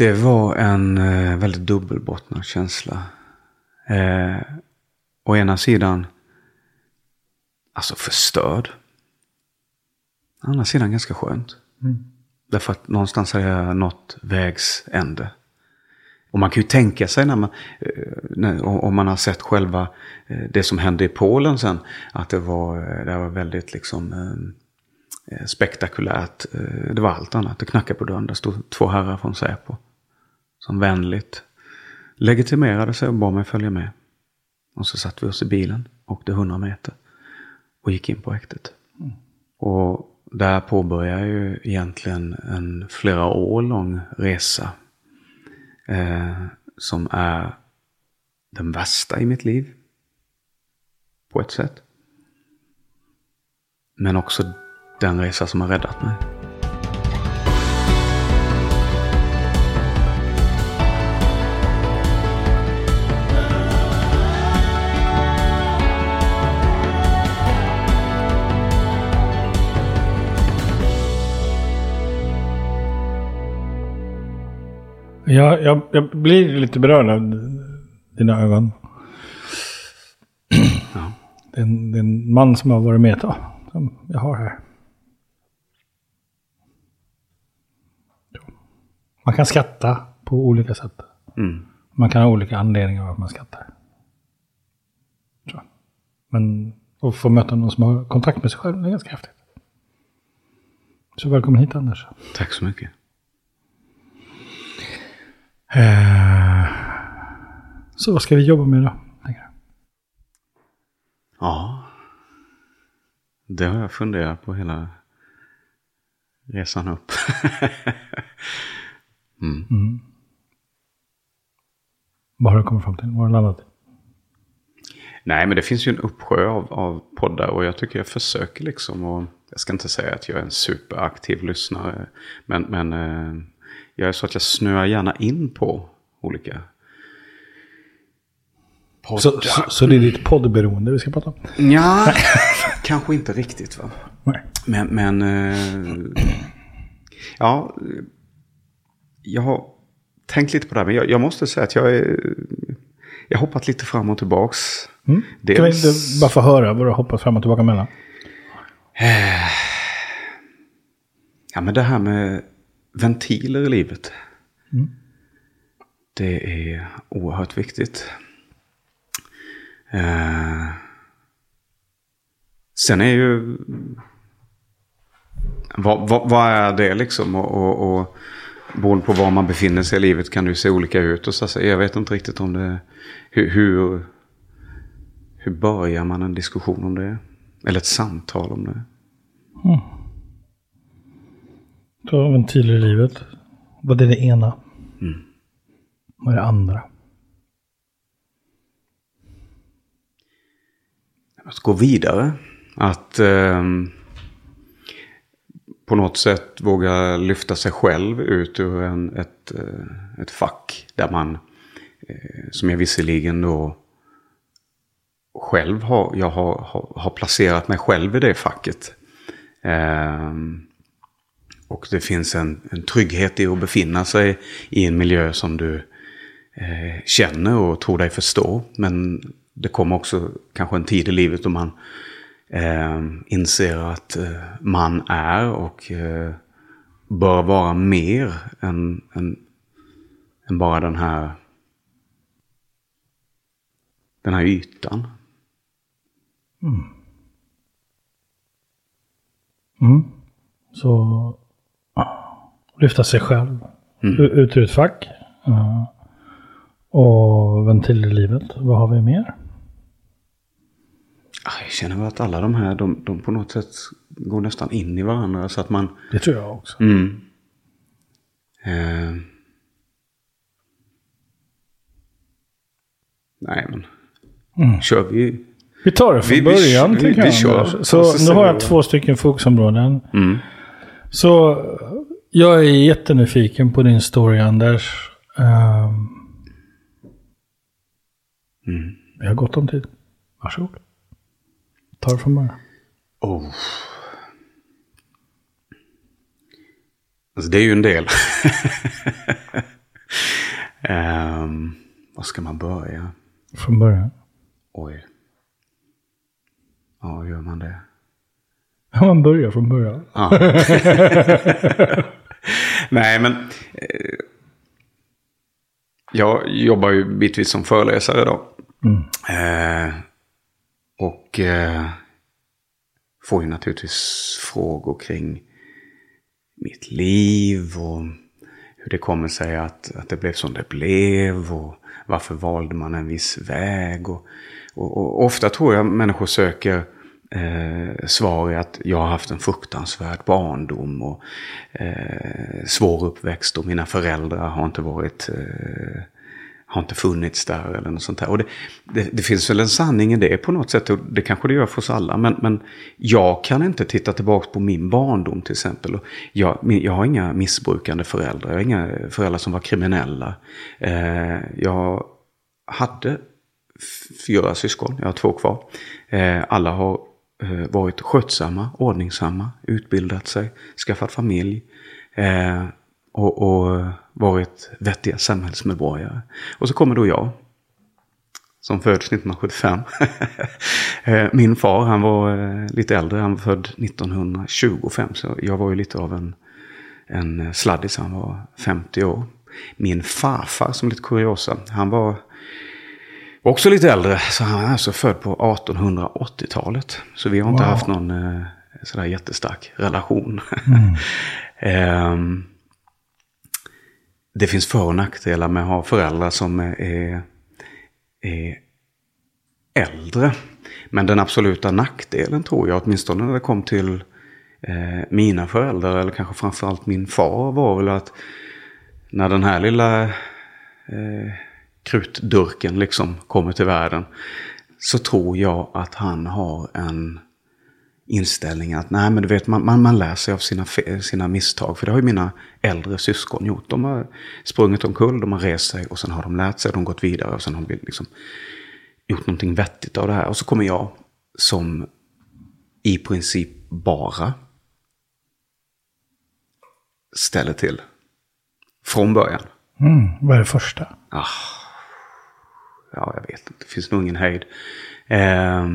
Det var en eh, väldigt dubbelbottnad känsla. Eh, å ena sidan, alltså förstörd. Å andra sidan ganska skönt. Mm. Därför att någonstans har jag nått vägs ände. Och man kan ju tänka sig när man, eh, när, om man har sett själva eh, det som hände i Polen sen, att det var, det var väldigt liksom eh, spektakulärt. Det var allt annat. Det knackade på dörren. Där stod två herrar från Säpo. Som vänligt legitimerade sig och bad mig följa med. Och så satte vi oss i bilen, åkte 100 meter och gick in på häktet. Och där påbörjade jag ju egentligen en flera år lång resa. Eh, som är den värsta i mitt liv. På ett sätt. Men också den resa som har räddat mig. Jag, jag, jag blir lite berörd av dina ögon. Ja. Det är, en, det är en man som har varit med ett tag. Som jag har här. Man kan skratta på olika sätt. Mm. Man kan ha olika anledningar varför man skrattar. Så. Men att få möta någon som har kontakt med sig själv är ganska häftigt. Så välkommen hit Anders. Tack så mycket. Eh, Så vad ska vi jobba med då? Ja. Det har jag funderat på hela resan upp. mm. Vad har du kommit fram till? Vad har du landat i? Nej, men det finns ju en uppsjö av, av poddar och jag tycker jag försöker liksom. Och jag ska inte säga att jag är en superaktiv lyssnare. Men, men eh, jag är så att jag snöar gärna in på olika. Så, så, så det är ditt poddberoende vi ska prata om? Ja, kanske inte riktigt va. Nej. Men, men eh, ja, jag har tänkt lite på det här. Men jag, jag måste säga att jag är, jag har hoppat lite fram och tillbaks. Mm. Kan vi Dels- inte bara få höra vad du har hoppat fram och tillbaka mellan? Ja, men det här med ventiler i livet. Det är oerhört viktigt. Eh, sen är ju... Vad, vad, vad är det liksom? Och, och, och beroende på var man befinner sig i livet kan det ju se olika ut. Och så, så jag vet inte riktigt om det... Hur, hur, hur börjar man en diskussion om det? Eller ett samtal om det? Så ventiler i livet. Vad är det ena? Vad är det andra? att gå vidare. Att ehm, på något sätt våga lyfta sig själv ut ur en, ett, eh, ett fack. Där man, eh, som jag visserligen då själv har, jag har, har, har placerat mig själv i det facket. Ehm, och det finns en, en trygghet i att befinna sig i en miljö som du eh, känner och tror dig förstå. Men det kommer också kanske en tid i livet då man eh, inser att eh, man är och eh, bör vara mer än, än, än bara den här, den här ytan. Mm. mm. Så lyfta sig själv U- ut ur ett fack. Ja. och ventiler i livet. Vad har vi mer? Ah, Jag känner väl att alla de här, de, de på något sätt går nästan in i varandra så att man... Det tror jag också. Mm. Eh. Nej men. Kör vi. Vi tar det från Vi- vi- början. vi- vi jag, kör. Så så nu har vi jag två stycken fokusområden. Mm. Så jag är jättenyfiken på din story Anders. Um, Mm. Jag har gott om tid. Varsågod. Ta det från början. Oh. Alltså det är ju en del. ska man börja? Från början. Oj. Ja, hur gör man det? Ja, man börjar från början. Ja. Nej, men eh, jag jobbar ju bitvis som föreläsare då. Mm. Eh, och eh, får ju naturligtvis frågor kring mitt liv och hur det kommer sig att, att det blev som det blev och varför valde man en viss väg. Och, och, och ofta tror jag människor söker eh, svar är att jag har haft en fruktansvärd barndom och eh, svår uppväxt och mina föräldrar har inte varit eh, har inte funnits där eller något sånt där. Och det, det, det, finns väl en sanning i det på något sätt och det kanske det gör för oss alla. Men, men jag kan inte titta tillbaka på min barndom till exempel. Jag, jag har inga missbrukande föräldrar, jag har inga föräldrar som var kriminella. Eh, jag hade fyra syskon, jag har två kvar. Eh, alla har Eh, varit skötsamma, ordningsamma, utbildat sig, skaffat familj. Eh, och, och varit vettiga samhällsmedborgare. Och så kommer då jag. Som föds 1975. Eh, min far han var eh, lite äldre, han var född 1925. Så jag var ju lite av en, en sladdis, han var 50 år. Min farfar, som lite kuriosa, han var också lite äldre. Så han är alltså född på 1880-talet. Så vi har inte wow. haft någon eh, sådär jättestark relation. Mm. um, det finns för och nackdelar med att ha föräldrar som är, är äldre. Men den absoluta nackdelen tror jag, åtminstone när det kom till eh, mina föräldrar, eller kanske framförallt min far, var väl att när den här lilla eh, krutdurken liksom kommer till världen, så tror jag att han har en inställning att nej men du vet man, man, man lär sig av sina, sina misstag. För det har ju mina äldre syskon gjort. De har sprungit omkull, de har rest sig och sen har de lärt sig, de har gått vidare och sen har de liksom gjort någonting vettigt av det här. Och så kommer jag som i princip bara ställer till. Från början. Mm, vad är det första? Ah, ja, jag vet inte. Det finns nog ingen höjd. Eh,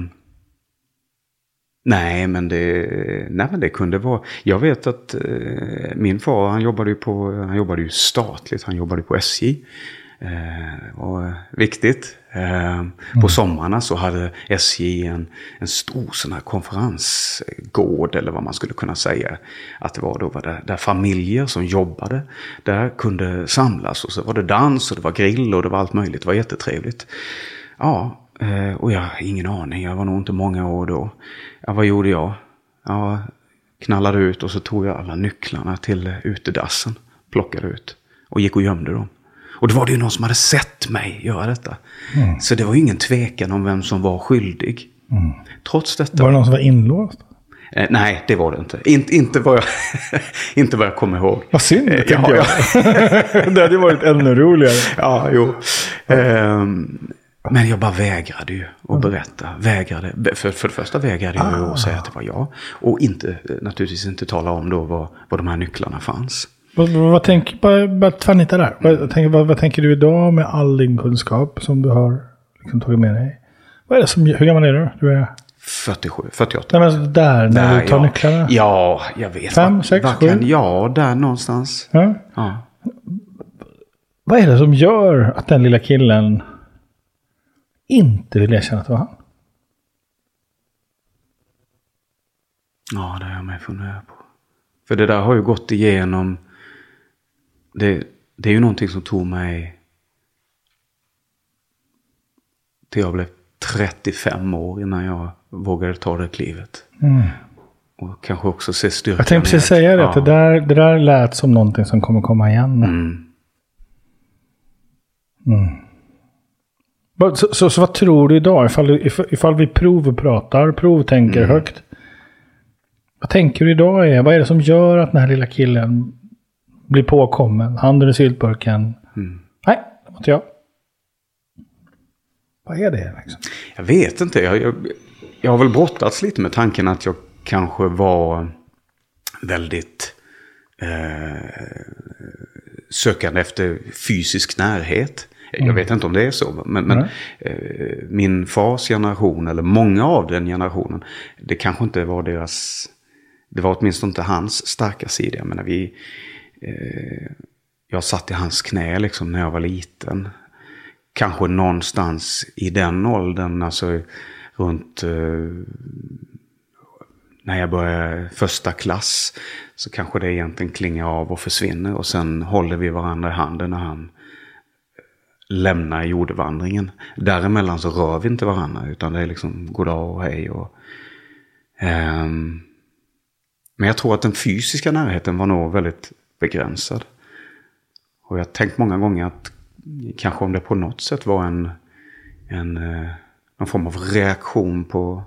Nej, men det, nej, men det kunde vara... Jag vet att eh, min far, han jobbade ju, på, han jobbade ju statligt, han jobbade på SJ. Eh, var viktigt. Eh, mm. På sommarna så hade SJ en, en stor sån här konferensgård, eller vad man skulle kunna säga. Att det var då var det, där familjer som jobbade, där kunde samlas. Och så var det dans och det var grill och det var allt möjligt. Det var jättetrevligt. Ja, Eh, och jag har ingen aning, jag var nog inte många år då. Ja, vad gjorde jag? Jag knallade ut och så tog jag alla nycklarna till utedassen. Plockade ut och gick och gömde dem. Och då var det ju någon som hade sett mig göra detta. Mm. Så det var ju ingen tvekan om vem som var skyldig. Mm. Trots detta. Var det någon som var inlåst? Eh, nej, det var det inte. In, inte, vad jag, inte vad jag kommer ihåg. Vad synd, eh, ja, jag. det hade varit ännu roligare. Ja, jo. Eh, men jag bara vägrade ju att mm. berätta. Vägrade. För, för det första vägrade jag ah. att säga att det var jag. Och inte, naturligtvis inte tala om då var, var de här nycklarna fanns. Vad, vad tänker, bara, bara tvärnita där. Vad, tänker, vad, vad, tänker du idag med all din kunskap som du har liksom, tagit med dig? Vad är det som, hur gammal är du? Du är... 47, 48. Nej, men där, när där, du tar ja. nycklarna? Ja, jag vet. Fem, sex, sju? Ja, där någonstans. Ja. ja. Vad är det som gör att den lilla killen inte vill erkänna att det var han. Ja, det har jag med funderat på. För det där har ju gått igenom. Det, det är ju någonting som tog mig till jag blev 35 år innan jag vågade ta det klivet. Mm. Och kanske också se styrkan Jag tänkte precis säga det, ja. att det där, det där lät som någonting som kommer komma igen. Mm. Mm. Så, så, så, vad tror du idag? Ifall, ifall vi provpratar, provtänker mm. högt. Vad tänker du idag är? Vad är det som gör att den här lilla killen blir påkommen? Handen i syltburken. Mm. Nej, det var inte jag. Vad är det? Liksom? Jag vet inte. Jag, jag, jag har väl brottats lite med tanken att jag kanske var väldigt eh, sökande efter fysisk närhet Jag vet inte om det är så. Men, men eh, min fars generation, eller många av den generationen, det kanske inte var deras... Det var åtminstone inte hans starka sida. Jag menar, vi... Eh, jag satt i hans knä liksom när jag var liten. Kanske någonstans i den åldern, alltså runt... Eh, när jag börjar första klass så kanske det egentligen klingar av och försvinner. Och sen håller vi varandra i handen när han lämnar jordvandringen. Däremellan så rör vi inte varandra utan det är liksom goddag och hej. Och, um, men jag tror att den fysiska närheten var nog väldigt begränsad. Och jag har tänkt många gånger att kanske om det på något sätt var en, en eh, någon form av reaktion på,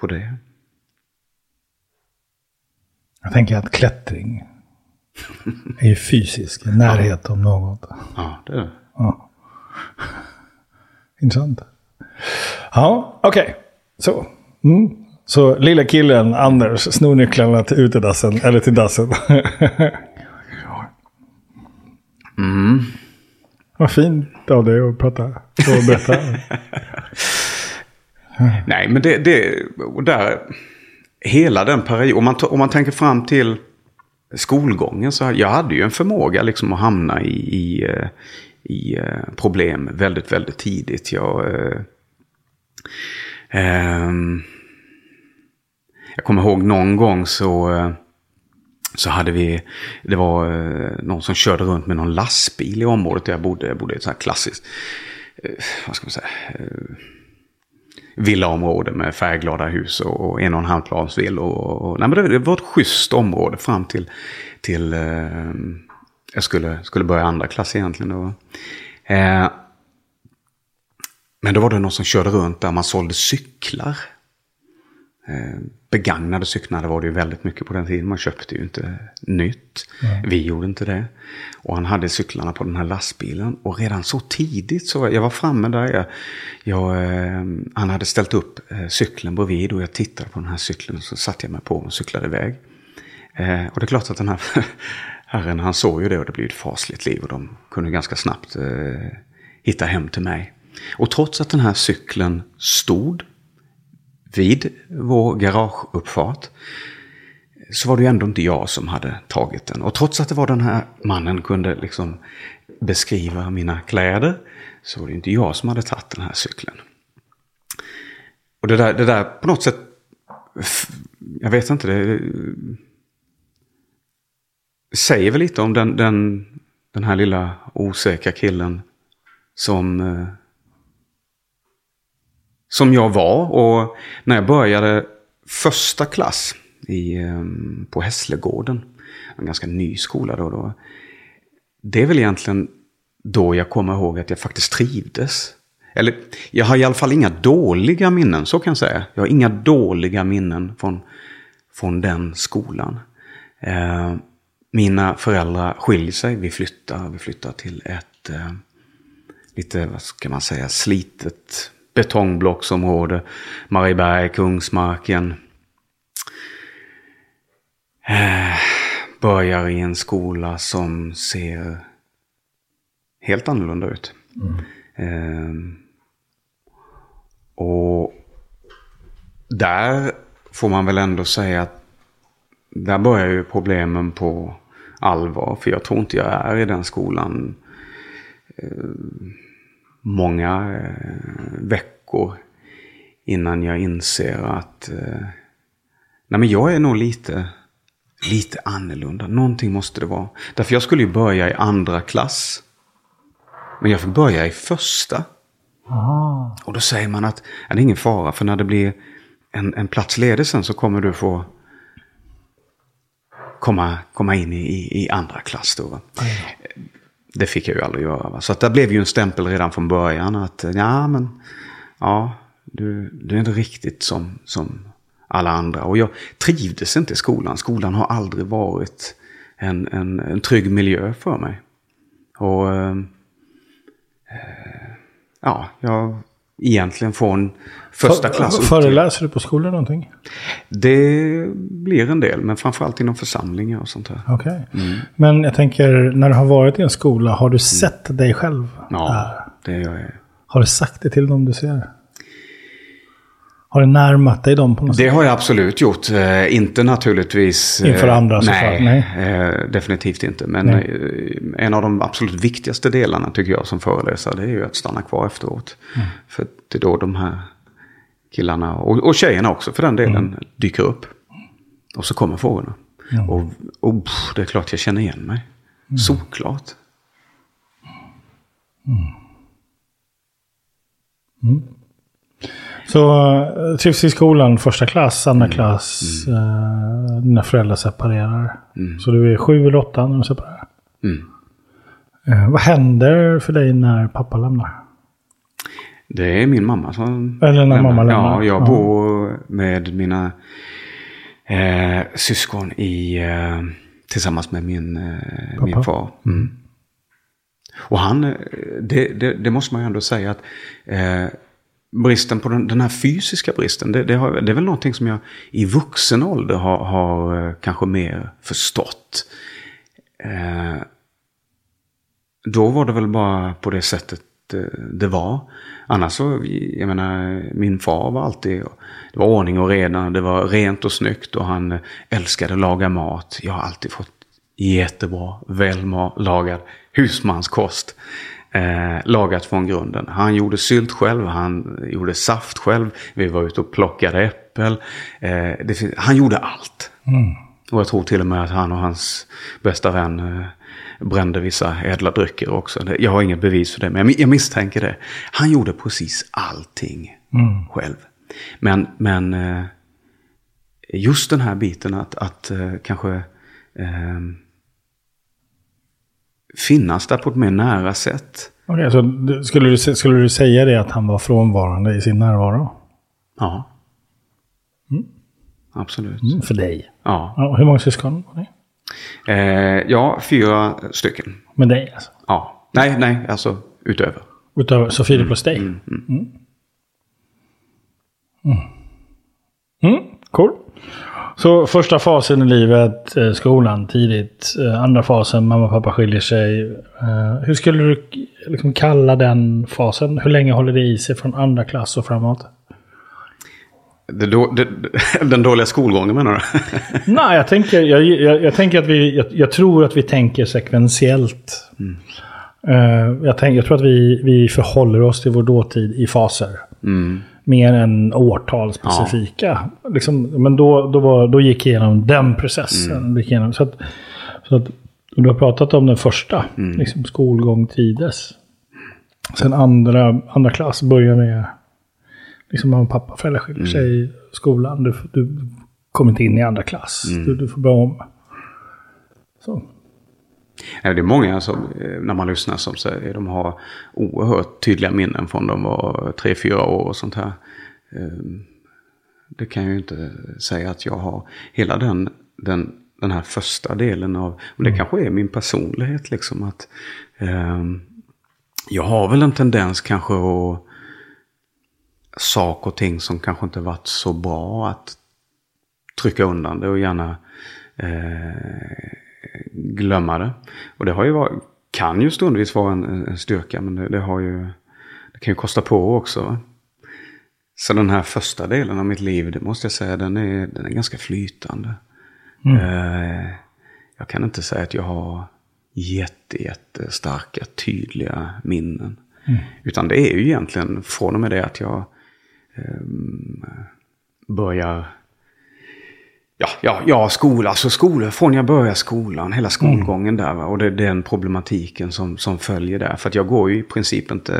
på det. Jag tänker att klättring är ju fysisk närhet ja. om något. Ja, det är det. Ja. Intressant. Ja, okej. Okay. Så. Mm. Så lilla killen Anders snor nycklarna till utedassen, eller till dassen. mm. Vad fint av dig att prata och berätta. Nej, men det, det och där, hela den perioden, om man, om man tänker fram till skolgången så jag hade ju en förmåga liksom att hamna i, i, eh, i eh, problem väldigt, väldigt tidigt. Jag, eh, eh, jag kommer ihåg någon gång så, eh, så hade vi, det var eh, någon som körde runt med någon lastbil i området där jag bodde. Jag bodde i ett sånt här klassiskt, eh, vad ska man säga, villaområde med färgglada hus och en och en halv plans villor. Och, och, nej, men det, det, var ett schysst område fram till, till eh, jag skulle, skulle börja andra klass egentligen. Då. Eh, men då var det någon som körde runt där man sålde cyklar. Eh, begagnade cyklar var det ju väldigt mycket på den tiden. Man köpte ju inte nytt. Mm. Vi gjorde inte det. Och han hade cyklarna på den här lastbilen. Och redan så tidigt så jag var framme där. Jag, jag, eh, han hade ställt upp eh, cykeln bredvid och jag tittade på den här cykeln. Och så satte jag mig på och cyklade iväg. Och det är klart att den här herren han såg ju det och det blev ett fasligt liv. Och de kunde ganska snabbt hitta hem till mig. Och trots att den här cykeln stod vid vår garageuppfart så var det ju ändå inte jag som hade tagit den. Och trots att det var den här mannen kunde liksom beskriva mina kläder så var det inte jag som hade tagit den här cykeln. Och det där, det där på något sätt, jag vet inte, det säger väl lite om den, den, den här lilla osäkra killen som eh, som jag var. Och när jag började första klass i, ehm, på Hässlegården, en ganska ny skola då, då. Det är väl egentligen då jag kommer ihåg att jag faktiskt trivdes. Eller jag har i alla fall inga dåliga minnen, så kan jag säga. Jag har inga dåliga minnen från, från den skolan. Eh, mina föräldrar skiljer sig, vi flyttar, vi flyttar till ett eh, lite, vad ska man säga, slitet betongblocksområde. Marieberg, Kungsmarken. Eh, börjar i en skola som ser helt annorlunda ut. Mm. Eh, och där får man väl ändå säga att där börjar ju problemen på allvar. För jag tror inte jag är i den skolan. Många eh, veckor innan jag inser att eh, nej men jag är nog lite, lite annorlunda. Någonting måste det vara. Därför jag skulle ju börja i andra klass. Men jag fick börja i första. Aha. Och då säger man att det är ingen fara för när det blir en, en plats ledig sen så kommer du få komma, komma in i, i, andra klass. Då? Det fick jag ju aldrig göra. Va? Så att det blev ju en stämpel redan från början att ja, men ja, du, du är inte riktigt som, som alla andra. Och jag trivdes inte i skolan. Skolan har aldrig varit en, en, en trygg miljö för mig. Och eh, eh ja, jag egentligen från första För- klass. Föreläser du på skolan någonting? Det blir en del, men framförallt inom församlingar och sånt här. Okej. Mm. Men jag tänker, när du har varit i en skola, har du sett dig själv Ja, där? det gör jag. Har du sagt det till dem du ser? Har du närmat dig dem på något Det sätt? har jag absolut gjort. Eh, inte naturligtvis... Inför eh, andra såklart, nej, nej. Eh, definitivt inte. Men eh, en av de absolut viktigaste delarna tycker jag som föreläsare det är ju att stanna kvar efteråt. Mm. För det är då de här killarna och, och tjejerna också för den delen Mm. dyker upp. Och så kommer frågorna. Och, och pff, det är klart jag känner igen mig. Mm. Såklart. Så eh, trivs i skolan, första klass, andra Mm. klass, eh, dina föräldrar separerar. Så du är sju eller åtta när de separerar. Mm. Eh, vad händer för dig när pappa lämnar? Det är min mamma som Eller när mamma lämnar. Ja, jag Ja. bor med mina eh, syskon i, eh, tillsammans med min, eh, min far. Mm. Och han, eh, det, det, det måste man ju ändå säga att eh, bristen på den, den här fysiska bristen, det, det, har, det är väl någonting som jag i vuxen ålder har, har eh, kanske mer förstått. Eh, då var det väl bara på det sättet eh, det var. Annars så, jag menar, min far var alltid, det var ordning och reda, det var rent och snyggt och han älskade att laga mat. Jag har alltid fått jättebra, vällagad husmanskost. Eh, lagat från grunden. Han gjorde sylt själv, han gjorde saft själv, vi var ute och plockade äppel. Eh, det, han gjorde allt. Och jag tror till och med att han och hans bästa vän eh, brände vissa ädla drycker också. Det- Jag har inget bevis för det, men jag, jag misstänker det. Han gjorde precis allting själv. Men, men eh, just den här biten att, att eh, kanske eh, finnas där på ett mer nära sätt. Okej, så skulle, du, skulle du säga det att han var frånvarande i sin närvaro? Ja. Absolut. Mm, för dig? Ja. Ja, hur många syskon har ni? Eh, ja, fyra stycken. Med dig alltså? Ja. Nej, nej, alltså utöver. Utöver, så fyra plus dig? Mm. Mm, cool. Så första fasen i livet, eh, skolan tidigt. Eh, Andra fasen, mamma och pappa skiljer sig. Eh, Hur skulle du liksom kalla den fasen? Hur länge håller det i sig från andra klass och framåt? Det, då, det, den dåliga skolgången menar du? Nej, jag tänker, jag, jag, jag tänker att vi, jag, jag tror att vi tänker sekventiellt. Eh, jag, tänk, jag tror att vi, vi förhåller oss till vår dåtid i faser. Mer än årtal specifika. Liksom, men då, då, var, då gick jag igenom den processen. Gick igenom, så att, så att, du har pratat om den första, liksom skolgång tides. Sen andra, andra klass börjar med liksom mamma och pappa, föräldrar skiljer sig i skolan. Du, du kommer inte in i andra klass. Du, du får börja om. Så. Det är många som, eh, när man lyssnar som säger de har oerhört tydliga minnen från de var tre, fyra år och sånt här. Ehm, Det kan jag ju inte säga att jag har. Hela den, den, den här första delen av, och det kanske är min personlighet liksom att ehm, jag har väl en tendens kanske att saker och ting som kanske inte varit så bra att trycka undan det och gärna eh, glömma det. Och det har ju varit, kan ju stundvis vara en, en styrka men det, det har ju, det kan ju kosta på också. Va? Så den här första delen av mitt liv, det måste jag säga, den är, den är ganska flytande. Eh, jag kan inte säga att jag har jätte, jättestarka, tydliga minnen. Utan det är ju egentligen från och med det att jag ehm, börjar Ja, ja, ja, skola, alltså skola, från jag börjar skolan, hela skolgången där. Va? Och det är den problematiken som, som följer där. För att jag går ju i princip inte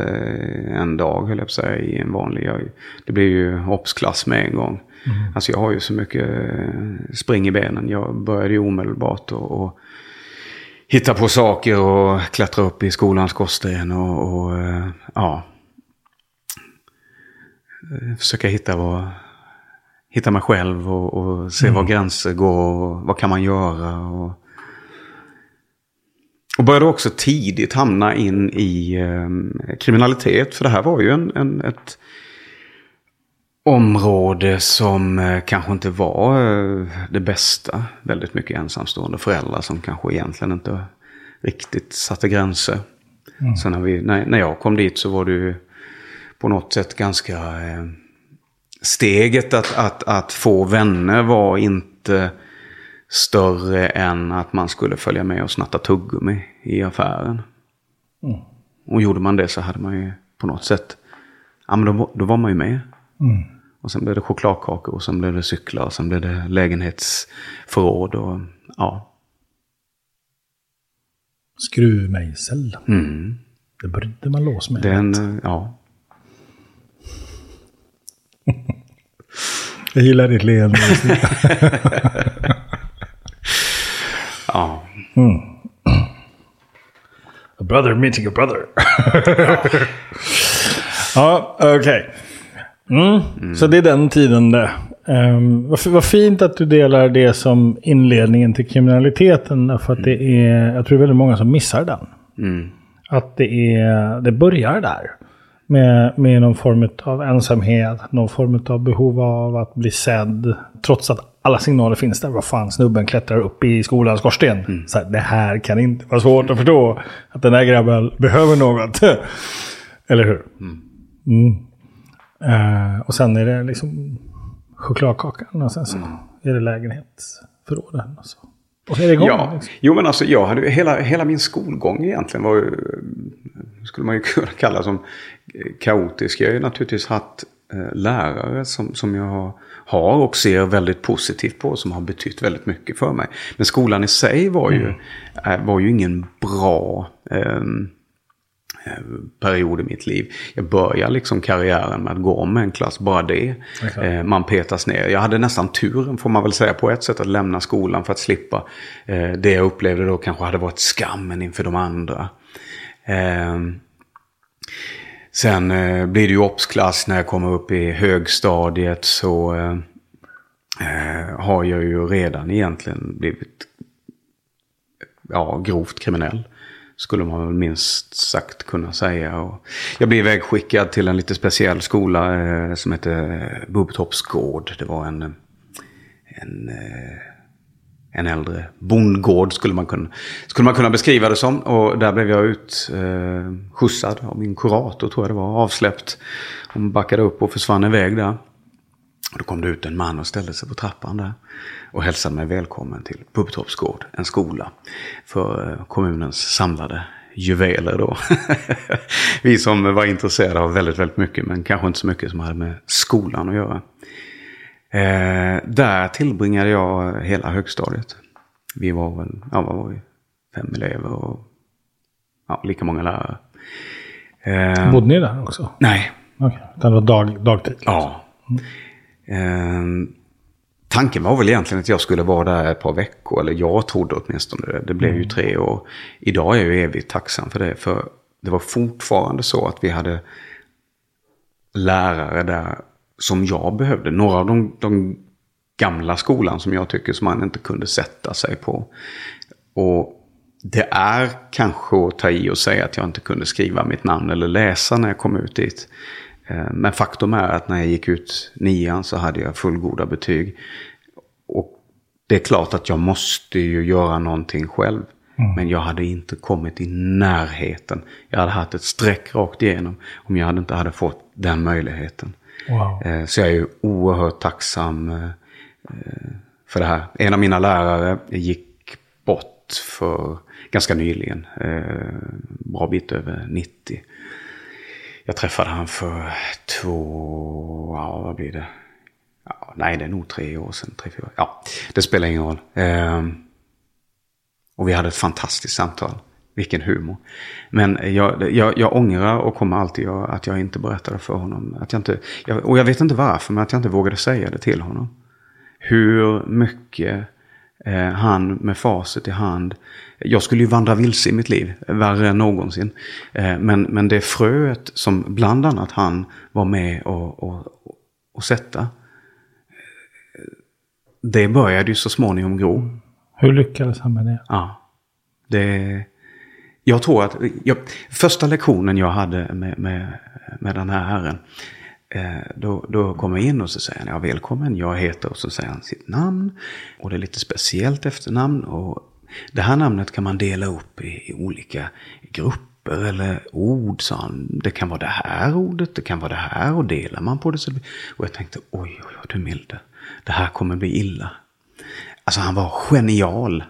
en dag, höll jag på att säga, i en vanlig. Jag, det blir ju obsklass med en gång. Alltså jag har ju så mycket spring i benen. Jag började ju omedelbart och, och hitta på saker och klättra upp i skolans skorsten och, och eh, ja. Eh, Försöka hitta vad hitta mig själv och, och se var gränser går och vad kan man göra. Och, Och började också tidigt hamna in i eh, kriminalitet. För det här var ju en, en, ett område som eh, kanske inte var eh, det bästa. Väldigt mycket ensamstående föräldrar som kanske egentligen inte riktigt satte gränser. Mm. Sen när, vi, när, när jag kom dit så var det ju på något sätt ganska... Steget att, att, att få vänner var inte större än att man skulle följa med och snatta tuggummi i affären. Mm. Och gjorde man det så hade man ju på något sätt, ja men då, då var man ju med. Mm. Och sen blev det chokladkakor och sen blev det cyklar och sen blev det lägenhetsförråd och ja. Skruvmejsel. Mm. Det brydde man lås med. Den, ja. Jag gillar ditt leende. ja. Mm. A brother meeting a brother. ja, okej. Okay. Mm. Mm. Så det är den tiden det. Um, vad, vad fint att du delar det som inledningen till kriminaliteten. För att det är, jag tror det är väldigt många som missar den. Mm. Att det, är, det börjar där. Med, med någon form av ensamhet, någon form av behov av att bli sedd. Trots att alla signaler finns där. Vad fan, snubben klättrar upp i skolans skorsten. Mm. Så här, det här kan inte vara svårt att förstå. Att den här grabben behöver något. Eller hur? Mm. Mm. Uh, och sen är det liksom chokladkakan och sen så mm. är det lägenhetsförråden. Och så. Och så är det igång. Ja. Liksom. Jo men alltså jag hade hela, hela min skolgång egentligen var ju, skulle man ju kunna kalla som kaotisk. Jag har ju naturligtvis haft eh, lärare som, som jag har och ser väldigt positivt på. Som har betytt väldigt mycket för mig. Men skolan i sig var ju, mm. var ju ingen bra eh, period i mitt liv. Jag började liksom karriären med att gå om en klass, bara det. Okay. Man petas ner. Jag hade nästan turen, får man väl säga, på ett sätt att lämna skolan för att slippa eh, det jag upplevde då kanske hade varit skammen inför de andra. Ehm, sen eh, blir det ju obsklass när jag kommer upp i högstadiet så har jag ju redan egentligen blivit ja, grovt kriminell. Skulle man väl minst sagt kunna säga. Och jag blev vägskickad till en lite speciell skola eh, som hette Bubbtorps gård. Det var en, en, eh, en äldre bondgård skulle man, kunna, skulle man kunna beskriva det som. Och där blev jag utskjutsad eh, av min kurator tror jag det var. Avsläppt. Hon backade upp och försvann iväg där. Och då kom det ut en man och ställde sig på trappan där och hälsade mig välkommen till Bubbtorps gård, en skola för eh, kommunens samlade juveler då. Vi som var intresserade av väldigt, väldigt mycket, men kanske inte så mycket som hade med skolan att göra. Eh, där tillbringade jag hela högstadiet. Vi var väl, ja vad var vi? Fem elever och ja, lika många lärare. Eh, Bodde ni där också? Nej. Okay. det var dag, dagtid? Liksom. Ja. Mm. Eh, Tanken var väl egentligen att jag skulle vara där ett par veckor, eller jag trodde åtminstone det. Det blev ju mm. tre år. Idag är jag ju evigt tacksam för det, för det var fortfarande så att vi hade lärare där som jag behövde. Några av de, de gamla skolan som jag tycker som man inte kunde sätta sig på. Och det är kanske att ta i och säga att jag inte kunde skriva mitt namn eller läsa när jag kom ut dit. Eh, men faktum är att när jag gick ut nian så hade jag fullgoda betyg. Och det är klart att jag måste ju göra någonting själv. Mm. Men jag hade inte kommit i närheten. Jag hade haft ett streck rakt igenom om jag inte hade fått den möjligheten. Wow. Eh, så jag är ju oerhört tacksam eh, för det här. En av mina lärare gick bort för ganska nyligen. Bra bit över 90. Jag träffade han för två, ja vad blir det? Ja, nej, det är nog tre år sedan. Tre, fyra. Ja, det spelar ingen roll. Ehm, och vi hade ett fantastiskt samtal. Vilken humor. Men jag, jag, jag ångrar och kommer alltid göra att jag inte berättade för honom. Att jag inte, jag, och jag vet inte varför, men att jag inte vågade säga det till honom. Hur mycket han med facit i hand jag skulle ju vandra vilse i mitt liv, värre än någonsin. Eh, men, men det fröet som bland annat han var med och, och, och sätta. Det började ju så småningom gro. Hur lyckades han med det? Ja. Det, jag tror att jag, första lektionen jag hade med, med, med den här herren. Eh, då, då kommer jag in och så säger han, ja välkommen, jag heter, och så säger han sitt namn. Och det är lite speciellt efternamn. Och det här namnet kan man dela upp i, i olika grupper eller ord, sa han. Det kan vara det här ordet, det kan vara det här och delar man på det så... Och jag tänkte, oj, oj, oj, du milde. Det här kommer bli illa. Alltså han var genial.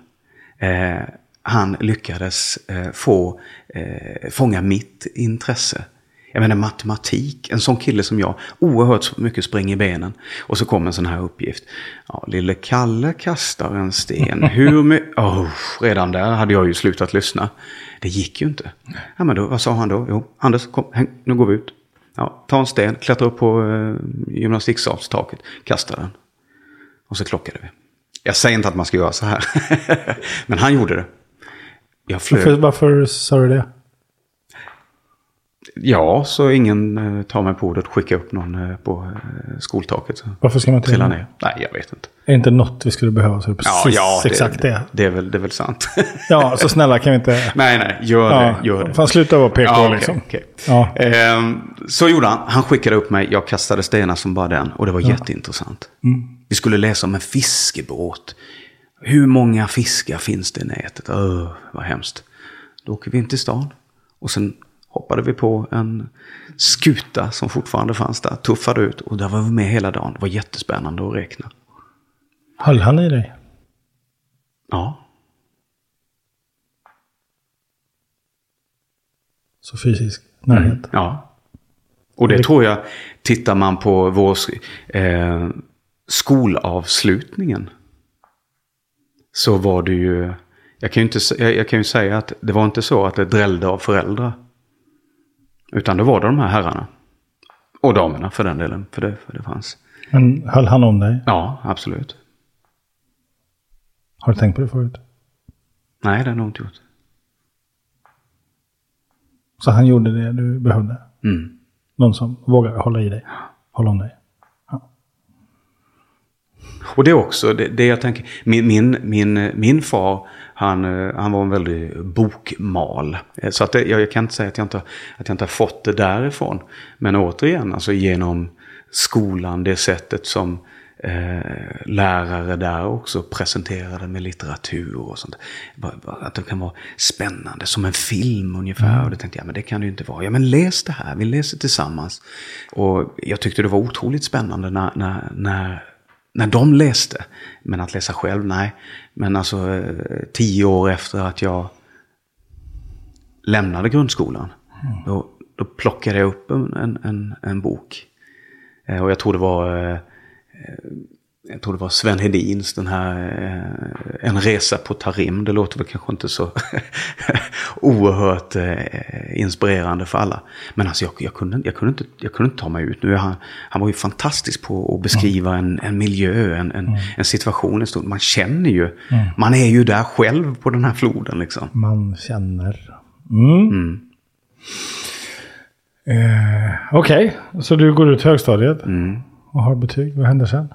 Eh, han lyckades eh, få eh, fånga mitt intresse. Jag menar matematik, en sån kille som jag, oerhört mycket spring i benen. Och så kom en sån här uppgift. Ja, lille Kalle kastar en sten. Hur mycket... Oh, redan där hade jag ju slutat lyssna. Det gick ju inte. Ja, men då, vad sa han då? Jo, Anders, kom, häng, nu går vi ut. Ja, ta en sten, klättra upp på eh, gymnastiksalstaket, kasta den. Och så klockade vi. Jag säger inte att man ska göra så här. men han gjorde det. Jag flög. Varför, varför sa du det? Ja, så ingen eh, tar mig på ordet och skickar upp någon eh, på eh, skoltaket. Så Varför ska man trilla ner? Nej, jag vet inte. Är det inte något vi skulle behöva så är det precis ja, ja, det, exakt det. Det är, väl, det är väl sant. ja, så snälla kan vi inte... Nej, nej, gör ja, det. Gör det. Fan, sluta vara PK ja, liksom. Okay. Ja. Ehm, så gjorde han. Han skickade upp mig. Jag kastade stenar som bara den. Och det var ja. jätteintressant. Mm. Vi skulle läsa om en fiskebåt. Hur många fiskar finns det i nätet? Öh, vad hemskt. Då åker vi in till stan. Och sen hoppade vi på en skuta som fortfarande fanns där. Tuffade ut och där var vi med hela dagen. Det var jättespännande att räkna. Höll han i dig? Ja. Så fysisk närhet? Mm, ja. Och det tror jag, tittar man på vår eh, skolavslutningen. Så var det ju, jag kan ju, inte, jag, jag kan ju säga att det var inte så att det drällde av föräldrar. Utan då var det de här herrarna. Och damerna för den delen. För det, för det fanns. Men höll han om dig? Ja, absolut. Har du tänkt på det förut? Nej, det har jag nog inte gjort. Så han gjorde det du behövde? Mm. Någon som vågar hålla i dig? Hålla om dig? Och det är också det, det jag tänker. Min, min, min, min far han, eh, han var en väldig bokmal. Eh, så att det, jag, kan inte säga att jag inte, att jag inte har fått det därifrån. Men återigen, alltså genom skolan, det sättet som eh, lärare där också presenterade med litteratur och sånt. Att det kan vara spännande, som en film ungefär. Mm. Och det tänkte jag, men det kan det ju inte vara. Ja, men läs det här, vi läser tillsammans. Och jag tyckte det var otroligt spännande när, när, när när de läste. Men att läsa själv, nej. Men alltså eh, tio år efter att jag lämnade grundskolan. Mm. Då, då plockade jag upp en, en, en bok. Eh, och jag tror det var eh, jag tror det var Sven Hedins, den här eh, En resa på Tarim. Det låter väl kanske inte så oerhört eh, inspirerande för alla. Men alltså jag, jag, kunde, jag, kunde inte, jag kunde inte ta mig ut. Nu han, han var ju fantastisk på att beskriva mm. en, en miljö, en, en, mm. en situation. En man känner ju, mm. man är ju där själv på den här floden liksom. Man känner. Eh, Okej, okay. så du går ut högstadiet mm. och har betyg. Vad händer sen?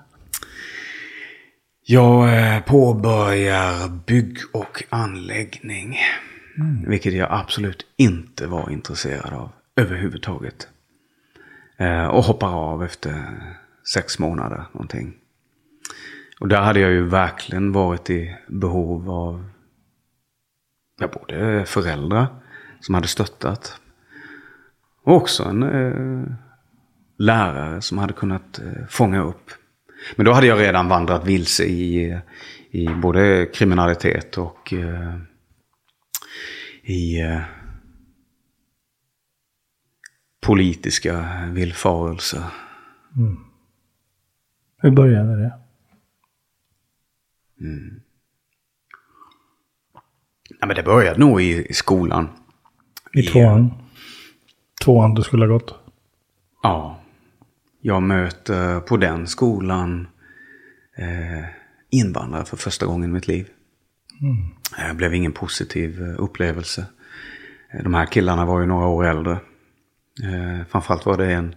Jag eh, påbörjar bygg och anläggning. Mm. Vilket jag absolut inte var intresserad av överhuvudtaget. Eh, och hoppar av efter sex månader någonting. Och där hade jag ju verkligen varit i behov av ja, både föräldrar som hade stöttat. Och också en eh, lärare som hade kunnat eh, fånga upp men då hade jag redan vandrat vilse i, i både kriminalitet och uh, i uh, politiska villfarelser. Mm. Hur började det? Mm. Ja, men det började nog i, i skolan. I tvåan? Tvåan du skulle ha gått? Ja jag möter på den skolan eh, invandrare för första gången i mitt liv. Mm. Det blev ingen positiv eh, upplevelse. Eh, de här killarna var ju några år äldre. Eh, framförallt var det en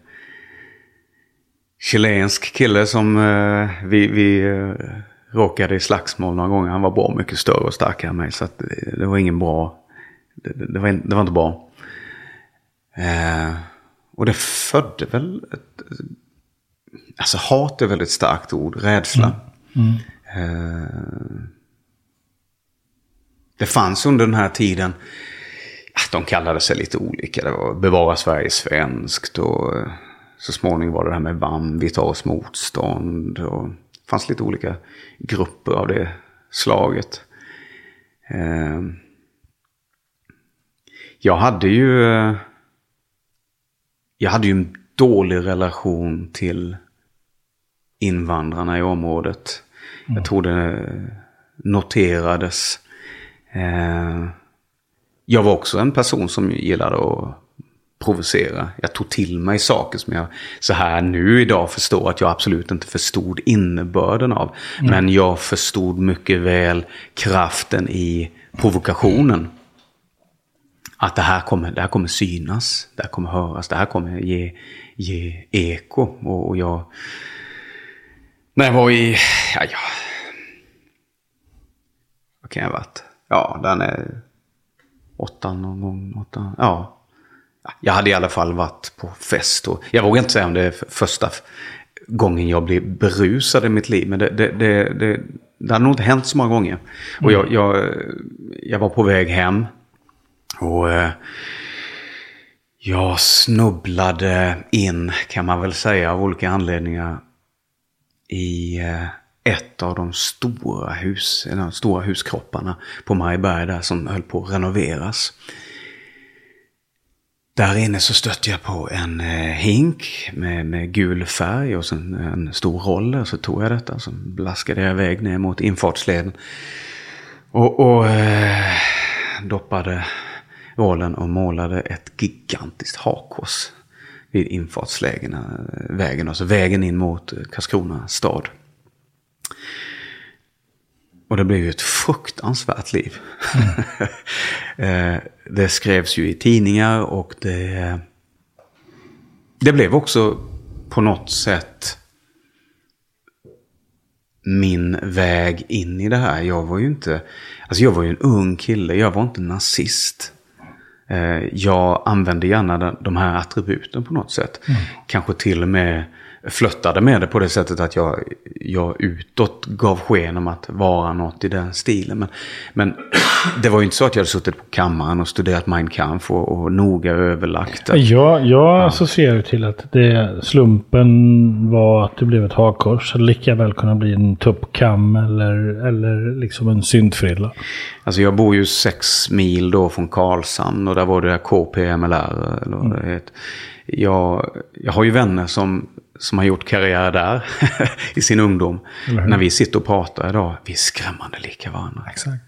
chilensk kille som eh, vi, vi eh, råkade i slagsmål några gånger. Han var bra mycket större och starkare än mig. Så att det var ingen bra det, det, det, var, det var inte bra. Eh, och det födde väl... Ett, alltså hat är väldigt starkt ord. Rädsla. Mm. Mm. Eh, det fanns under den här tiden... De kallade sig lite olika. Det var Bevara Sverige svenskt och eh, så småningom var det det här med VAM, Vi tar oss motstånd. Och det fanns lite olika grupper av det slaget. Eh, jag hade ju... Jag hade ju en dålig relation till invandrarna i området. Mm. Jag tror det noterades. Eh, jag var också en person som gillade att provocera. Jag tog till mig saker som jag så här nu idag förstår att jag absolut inte förstod innebörden av. Mm. Men jag förstod mycket väl kraften i provokationen. Att det här kommer, det här kommer synas, det här kommer höras, det här kommer ge, ge eko. Och, och jag... När jag var i... Ja, ja. Vad kan jag ha varit? Ja, den är... Åtta någon gång. Åtta, ja, jag hade i alla fall varit på fest. Och jag vågar inte säga om det är första gången jag blev berusad i mitt liv. Men det, det, det, det, det hade nog inte hänt så många gånger. Och jag, jag, jag var på väg hem. Och eh, jag snubblade in, kan man väl säga, av olika anledningar. I eh, ett av de stora, hus, de stora huskropparna på Marieberg där som höll på att renoveras. Där inne så stötte jag på en eh, hink med, med gul färg och sen en stor roller. Så tog jag detta och så blaskade jag iväg ner mot infartsleden. Och, och eh, doppade rollen och målade ett gigantiskt hakkors vid infartsvägen. Vägen, alltså vägen in mot Karlskrona stad. Och det blev ju ett fruktansvärt liv. Mm. det skrevs ju i tidningar och det, det blev också på något sätt min väg in i det här. Jag var ju inte, alltså jag var ju en ung kille, jag var inte nazist. Eh, jag använde gärna de här attributen på något sätt. Mm. Kanske till och med flöttade med det på det sättet att jag, jag utåt gav sken om att vara något i den stilen. Men, men det var ju inte så att jag hade suttit på kammaren och studerat Mein Kampf och, och noga överlagt. Att, ja, jag ja. associerar till att det, slumpen var att det blev ett hakkors. Det lika väl kunna bli en tuppkam eller, eller liksom en syntfrilla. Alltså jag bor ju sex mil då från Karlshamn och där var det KPMLR. Eller mm. det jag, jag har ju vänner som som har gjort karriär där i sin ungdom. När vi sitter och pratar idag, vi är skrämmande lika varandra. Exakt.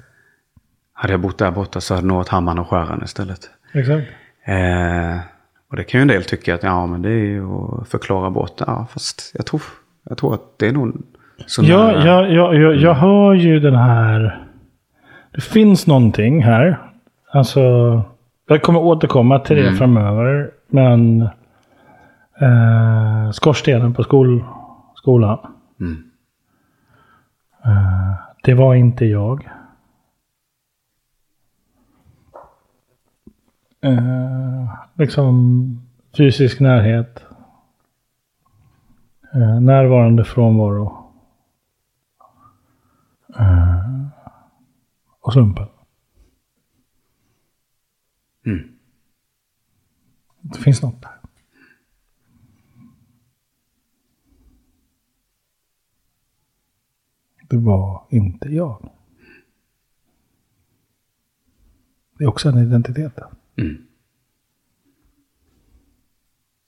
Hade jag bott där borta så hade jag nått hammaren och skäran istället. Exakt. Eh, och det kan ju en del tycka att ja, men det är ju att förklara bort. Ja, fast jag tror, jag tror att det är nog så ja, nära. Ja, ja, ja, jag hör ju den här... Det finns någonting här. Alltså, jag kommer återkomma till det mm. framöver. Men eh, skorstenen på skol, skolan. Mm. Eh, det var inte jag. Eh, liksom fysisk närhet. Eh, närvarande frånvaro. Eh, och slumpen. Mm. Det finns något där. Det var inte jag. Det är också en identitet. Mm.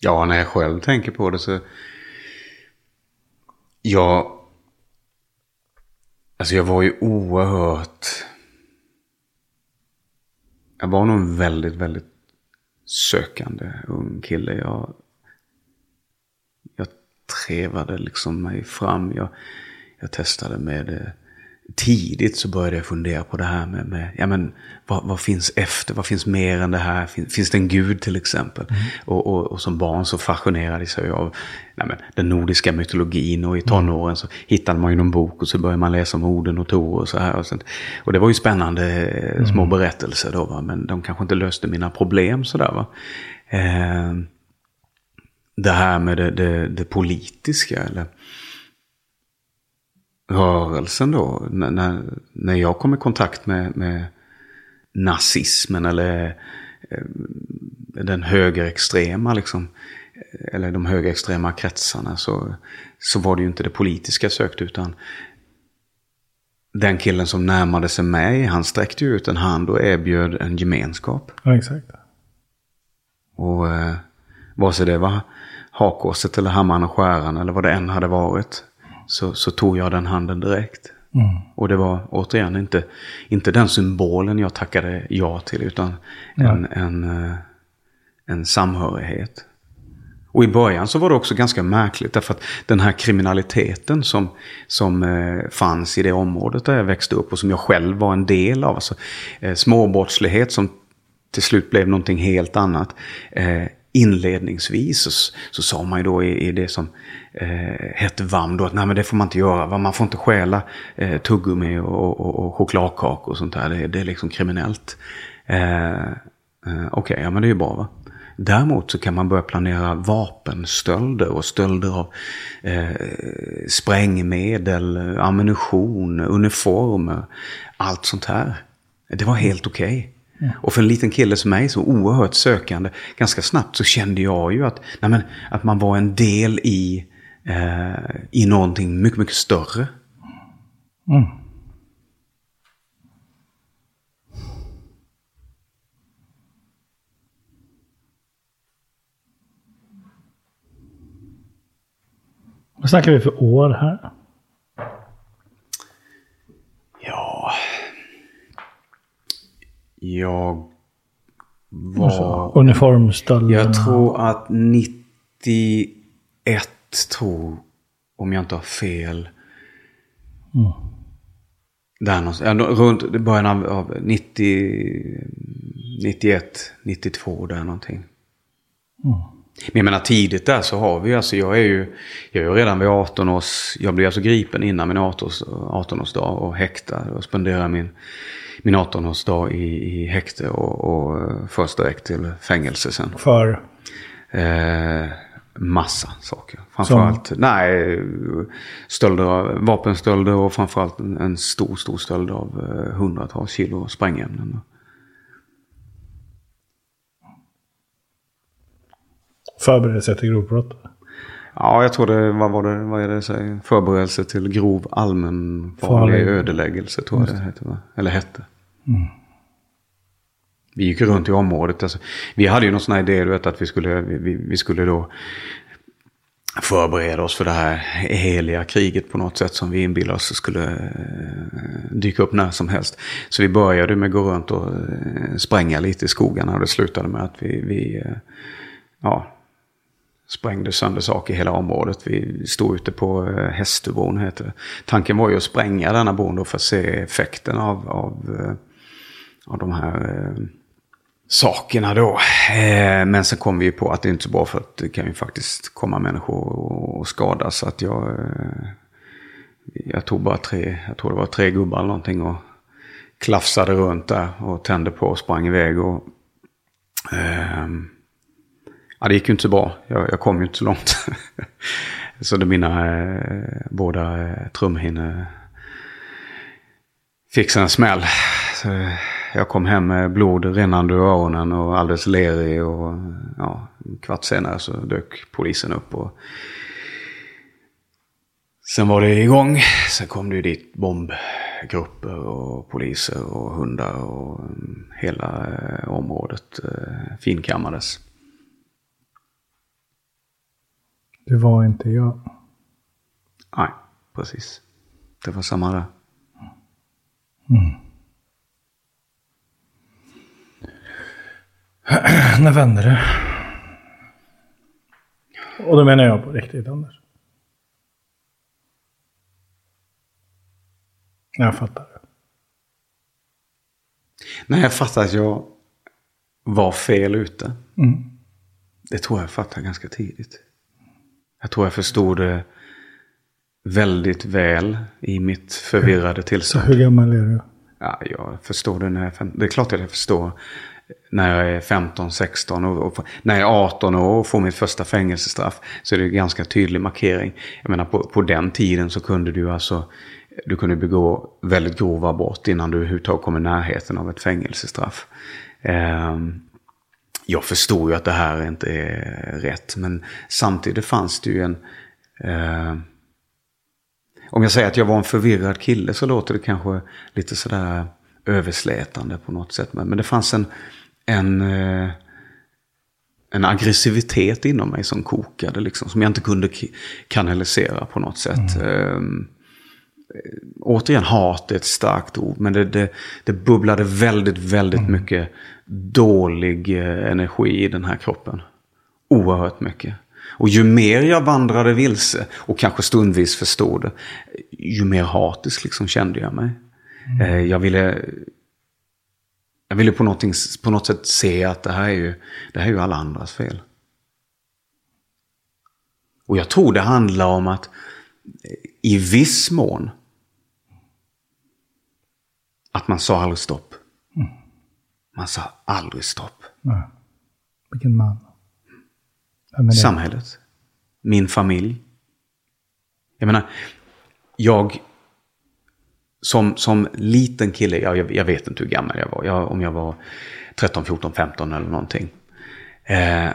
Ja, när jag själv tänker på det så... Jag... Alltså jag var ju oerhört... Jag var nog en väldigt, väldigt sökande ung kille. Jag, jag trevade liksom mig fram. Jag, jag testade med eh, tidigt så började jag fundera på det här med, med ja men vad, vad, finns efter, vad finns mer än det här? Finns, finns det en gud till exempel? Mm. Och, och, och, som barn så fascinerades jag av nej men, den nordiska mytologin och i tonåren så hittade man ju någon bok och så började man läsa om Oden och Tor och så här. Och, så, och det var ju spännande mm. små berättelser då, va? men de kanske inte löste mina problem sådär. Va? Eh, det här med det, det, det politiska eller rörelsen då, när, när jag kom i kontakt med, med nazismen eller eh, den högerextrema, liksom, eller de högerextrema kretsarna, så, så var det ju inte det politiska sökt utan den killen som närmade sig mig, han sträckte ju ut en hand och erbjöd en gemenskap. Ja, exakt. Och eh, vare sig det var hakorset eller hammaren och skäran eller vad det än hade varit så, så tog jag den handen direkt. Mm. Och det var återigen inte, inte den symbolen jag tackade ja till utan ja. En, en, eh, en samhörighet. Och i början så var det också ganska märkligt därför att den här kriminaliteten som, som eh, fanns i det området där jag växte upp och som jag själv var en del av. Alltså, eh, småbrottslighet som till slut blev någonting helt annat. Eh, inledningsvis så, så sa man ju då i, i det som eh, hette VAM då att nej men det får man inte göra. Va? Man får inte stjäla eh, tuggummi och, och, och chokladkakor och sånt där. Det, det är liksom kriminellt. Eh, eh, Okej, okay, ja men det är ju bra va. Däremot så kan man börja planera vapenstölder och stölder av eh, sprängmedel, ammunition, uniformer. Allt sånt här. Det var helt okej. Okay. Och för en liten kille som mig, så oerhört sökande, ganska snabbt så kände jag ju att, nej men, att man var en del i, eh, i någonting mycket, mycket större. Mm. Vad snackar vi för år här? Jag var... Uniformstölderna? Jag tror att 91 tror, om jag inte har fel. Mm. Där någonstans, runt början av, av 90, 91, 92 där någonting. Mm. Men jag menar tidigt där så har vi alltså, jag är ju, jag är ju redan vid 18 års, jag blev alltså gripen innan min 18-årsdag och häktad och spenderar min min 18-årsdag i, i häkte och, och först direkt till fängelse sen. För? Eh, massa saker. Framförallt, Som? nej, stölder, vapenstölder och framförallt en, stor, stor stöld av eh, hundratals kilo sprängämnen. Förberedelse till grovbrott? Ja, jag tror det, vad var det, vad är det säger? Förberedelse till grov allmänfarlig ödeläggelse tror jag det heter. Va? Eller hette. Mm. Vi gick runt i området. Alltså, vi hade ju någon sån här idé, du vet, att vi skulle, vi, vi skulle då förbereda oss för det här heliga kriget på något sätt som vi inbillade oss skulle eh, dyka upp när som helst. Så vi började med att gå runt och eh, spränga lite i skogarna och det slutade med att vi, vi eh, ja, sprängde sönder saker i hela området. Vi stod ute på Hästöbron, Hästubron heter det. Tanken var ju att spränga denna bron då för att se effekten av, av, av de här eh, sakerna då. Eh, men sen kom vi ju på att det inte är så bra för att det kan ju faktiskt komma människor och skadas. Så att jag, eh, jag tog bara tre, jag tror det var tre gubbar eller någonting och klafsade runt där och tände på och sprang iväg. Och, eh, Ja, det gick ju inte så bra. Jag, jag kom ju inte så långt. så det mina eh, båda eh, trumhinnor fick sig en smäll. Så eh, jag kom hem med blod rinnande ur öronen och alldeles lerig. Och ja, en kvart senare så dök polisen upp. Och sen var det igång. Sen kom det ju dit bombgrupper och poliser och hundar och hela eh, området eh, finkammades. Det var inte jag. Nej, precis. Det var samma där. Mm. När vände det? Och då menar jag på riktigt, Anders. Jag fattar. När jag fattade att jag var fel ute. Mm. Det tror jag fattade ganska tidigt. Jag tror jag förstod det väldigt väl i mitt förvirrade Så tillstånd. hur gammal är du? Ja, jag förstår det när jag Det är klart att jag förstår när jag är 15, 16 och, och när jag är 18 år och får mitt första fängelsestraff. Så är det en ganska tydlig markering. Jag menar på, på den tiden så kunde du alltså du kunde begå väldigt grova brott innan du överhuvudtaget kom i närheten av ett fängelsestraff. Eh, jag förstår ju att det här inte är rätt. Men samtidigt fanns det ju en... Eh, om jag säger att jag var en förvirrad kille så låter det kanske lite sådär överslätande på något sätt. Men, men det fanns en, en, eh, en aggressivitet inom mig som kokade. Liksom, som jag inte kunde kanalisera på något sätt. Ehm, återigen, hat är ett starkt ord. Men det, det, det bubblade väldigt, väldigt mycket dålig eh, energi i den här kroppen. Oerhört mycket. Och ju mer jag vandrade vilse och kanske stundvis förstod det, ju mer hatisk liksom kände jag mig. Eh, Jag ville, jag ville på, på något sätt se att det här, är ju, det här är ju alla andras fel. Och jag tror det handlar om att eh, i viss mån att man sa aldrig stopp. Man sa aldrig stopp. Nej. Vilken man. Samhället. Min familj. Jag menar, jag som, som liten kille, jag, jag jag vet inte hur gammal jag var, jag, om jag var 13, 14, 15 eller någonting. Eh,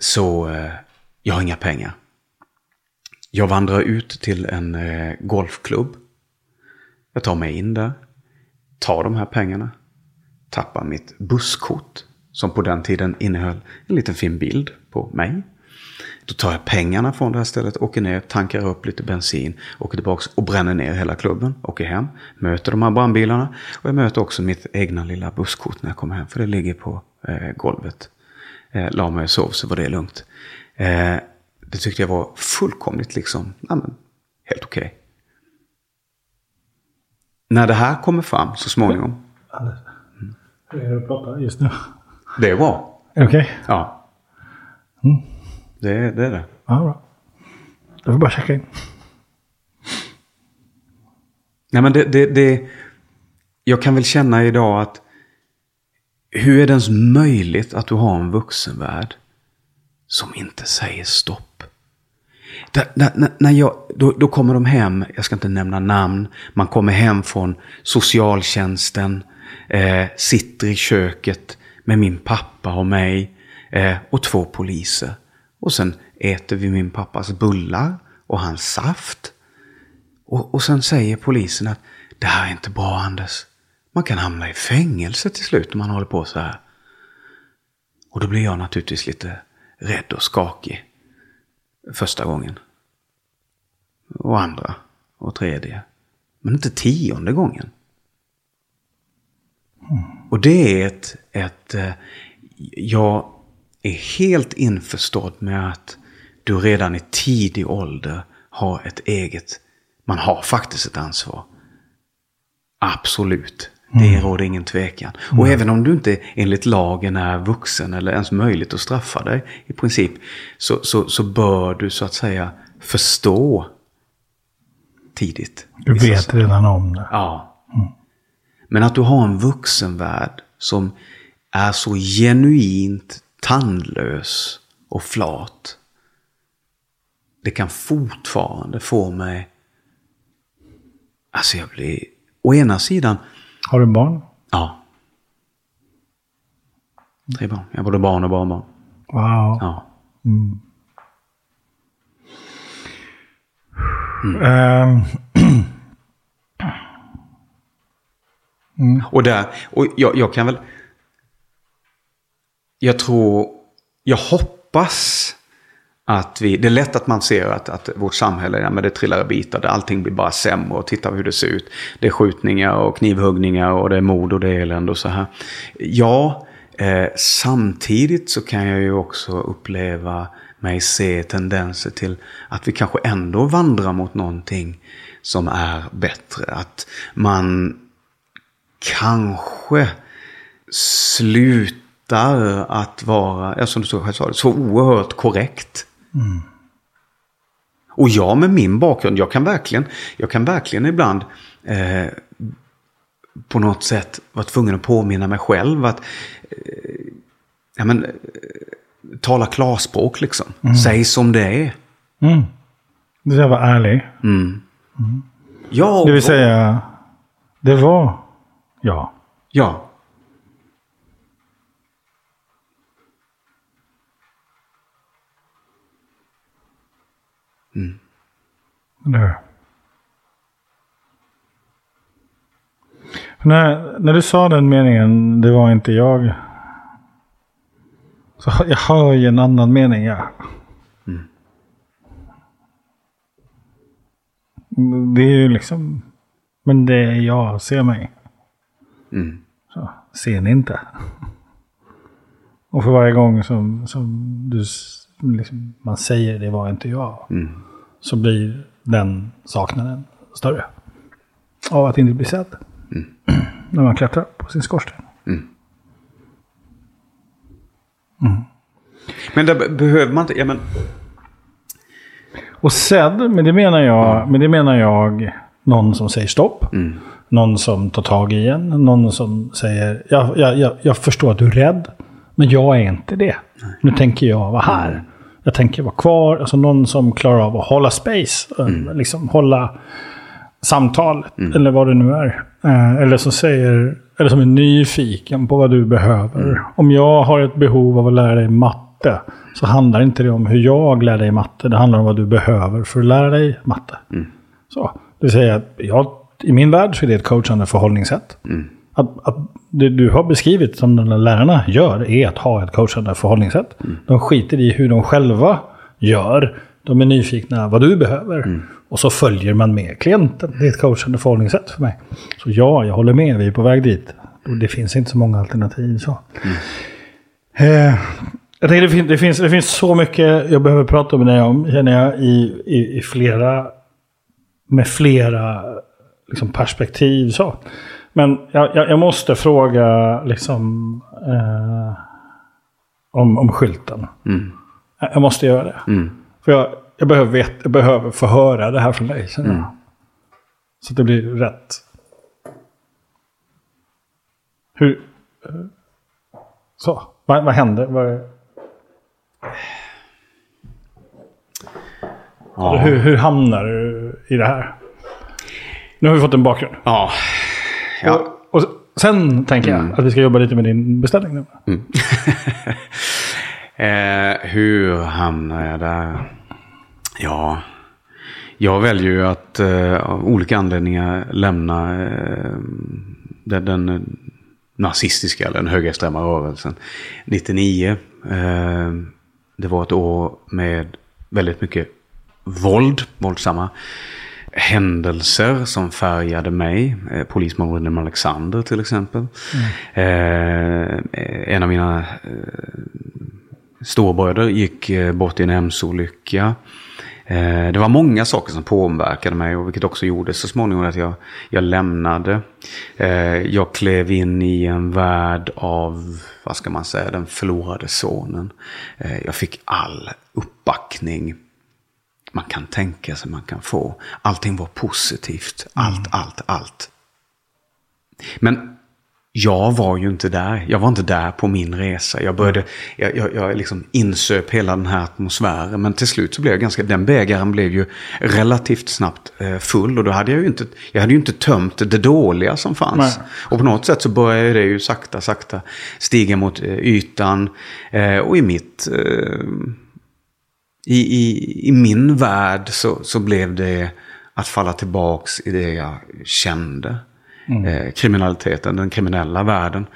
så eh, jag har inga pengar. Jag vandrar ut till en eh, golfklubb. Jag tar mig in där, tar de här pengarna, tappar mitt busskort som på den tiden innehöll en liten fin bild på mig. Då tar jag pengarna från det här stället, åker ner, tankar upp lite bensin, åker tillbaka och bränner ner hela klubben, åker hem, möter de här brandbilarna och jag möter också mitt egna lilla busskort när jag kommer hem, för det ligger på eh, golvet. Eh, la mig och sov så var det lugnt. Eh, det tyckte jag var fullkomligt liksom, ja, men, helt okej. När det här kommer fram så småningom, Anders. Hur är det att prata just nu? det är bra. Är det okej? Ja. Det, är- det är det. Ja, bra. Då får bara checka in. Nej, men det, det, det, jag kan väl känna idag att hur är det ens möjligt att du har en vuxenvärld som inte säger stopp? Där, när- när jag, då, då kommer de hem, jag ska inte nämna namn, man kommer hem från socialtjänsten, eh, sitter i köket med min pappa och mig eh, och två poliser. Och sen äter vi min pappas bullar och hans saft. Och, och sen säger polisen att det här är inte bra Anders. Man kan hamna i fängelse till slut om man håller på så här. Och då blir jag naturligtvis lite rädd och skakig. Första gången. Och andra. Och tredje. Men inte tionde gången. Och det är ett, ett... eh, Jag är helt införstådd med att du redan i tidig ålder har ett eget... Man har faktiskt ett ansvar. Absolut. Det råder ingen tvekan. Och även om du inte enligt lagen är vuxen eller ens möjligt att straffa dig i princip. Så, så, så bör du så att säga förstå tidigt. Du vet redan om det. Ja. Men att du har en vuxenvärld som är så genuint tandlös och flat. Det kan fortfarande få mig... Alltså jag blir... Å ena sidan... Har du barn? Ja. Tre barn. Jag har både barn och barnbarn. Wow. Ja. Ehm, Och där, och jag, jag kan väl... Jag tror, jag hoppas att vi, det är lätt att man ser att, att vårt samhälle, ja, men det trillar i bitar, där allting blir bara sämre och titta hur det ser ut. Det är skjutningar och knivhuggningar och det är mord och det är elände och så här. Ja, eh, samtidigt så kan jag ju också uppleva mig se tendenser till att vi kanske ändå vandrar mot någonting som är bättre. Att man kanske slutar att vara, som du så sa, så oerhört korrekt. Och jag med min bakgrund, jag kan verkligen, jag kan verkligen ibland eh, på något sätt vara tvungen att påminna mig själv att eh, ja, men, eh, tala klarspråk liksom. Säg som det är. Mm. Det där var ärlig. Ja, Det vill säga, det var ja. Ja. Hur? För När, när du sa den meningen, det var inte jag. Så jag hör ju en annan mening, ja. Det är ju liksom, men det är jag, ser mig. Mm. Så, ser ni inte? Och för varje gång som, som du, liksom, man säger det var inte jag. Mm. Så blir den saknaden större. Av att inte bli sedd. När man klättrar på sin skorsten. Men det be- behöver man inte, ja men, Och sedd, men det menar jag, men det menar jag någon som säger stopp. Någon som tar tag i en. Någon som säger, jag, jag, jag, jag förstår att du är rädd. Men jag är inte det. Nu tänker jag vara här. Jag tänker vara kvar. Alltså någon som klarar av att hålla space. eh, Liksom hålla samtalet. Eller vad det nu är. Eh, Eller som säger, eller som är nyfiken på vad du behöver. Om jag har ett behov av att lära dig matte. Så handlar inte det om hur jag lär dig matte. Det handlar om vad du behöver för att lära dig matte. Så, det vill säga att jag, i min värld så är det ett coachande förhållningssätt. Att, att det du har beskrivit som de där lärarna gör är att ha ett coachande förhållningssätt. De skiter i hur de själva gör. De är nyfikna vad du behöver. Och så följer man med klienten. Det är ett coachande förhållningssätt för mig. Så ja, jag håller med. Vi är på väg dit. Och det finns inte så många alternativ. Så. Eh, jag tänker det, fin- det, finns, det finns så mycket jag behöver prata med dig om, känner jag, i, i, i flera, med flera liksom, perspektiv. Så. Men jag, jag, jag måste fråga liksom, eh, om, om skylten. Jag jag måste göra det. För jag, jag, behöver vet, jag behöver få höra det här från dig, känner jag. Så att det blir rätt. Hur... eh, Så, vad, vad händer? Vad, ja. hur, hur hamnar du i det här? Nu har vi fått en bakgrund. ja. Ja. Och, och sen tänker jag att vi ska jobba lite med din beställning nu. Eh, hur hamnar jag där? Ja, jag väljer ju att eh, av olika anledningar lämna eh, den, den eh, nazistiska eller den högerextrema rörelsen 99. Eh, det var ett år med väldigt mycket våld, våldsamma händelser som färgade mig. Eh, polismorden i Alexander till exempel. Eh, en av mina eh, storbröder gick eh, bort i en hemsolycka. Eh, Det var många saker som påverkade mig och vilket också gjorde så småningom att jag, jag lämnade. Eh, Jag klev in i en värld av, vad ska man säga, den förlorade sonen. Eh, Jag fick all uppbackning man kan tänka sig man kan få. Allting var positivt. Allt, allt, allt. Men jag var ju inte där. Jag var inte där på min resa. Jag började, jag, jag, jag liksom insöp hela den här atmosfären. Men till slut så blev jag ganska, den bägaren blev ju relativt snabbt eh, full. Och då hade jag ju inte, jag hade ju inte tömt det dåliga som fanns. Nej. Och på något sätt så började det ju sakta, sakta stiga mot eh, ytan. Eh, och i mitt, i, i, i min värld så, så blev det att falla tillbaks i det jag kände. Eh, kriminaliteten, den kriminella världen.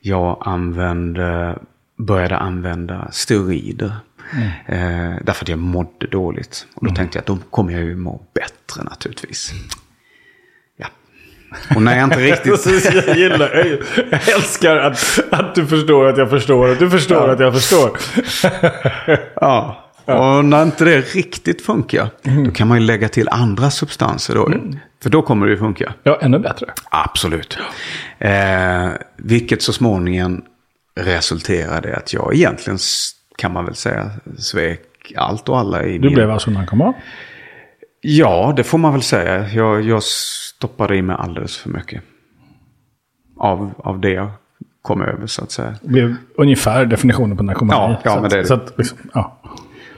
Jag använde, började använda steroider. Eh, därför att jag mådde dåligt. Och då tänkte jag att då kommer jag ju må bättre naturligtvis. Ja. Och när jag inte riktigt... jag gillar, jag älskar att, att du förstår att jag förstår att du förstår Ja. att jag förstår. Ja. Och när inte det riktigt funkar, då kan man ju lägga till andra substanser då. För då kommer det ju funka. Ja, ännu bättre. Absolut. Eh, vilket så småningom resulterade i att jag egentligen, kan man väl säga, svek allt och alla i Du min... blev alltså narkoman? Ja, det får man väl säga. Jag, jag stoppade i mig alldeles för mycket. Av, av det jag kom över så att säga. Det blev ungefär definitionen på narkomani. Ja, ja, men det är det. Så att, liksom, ja.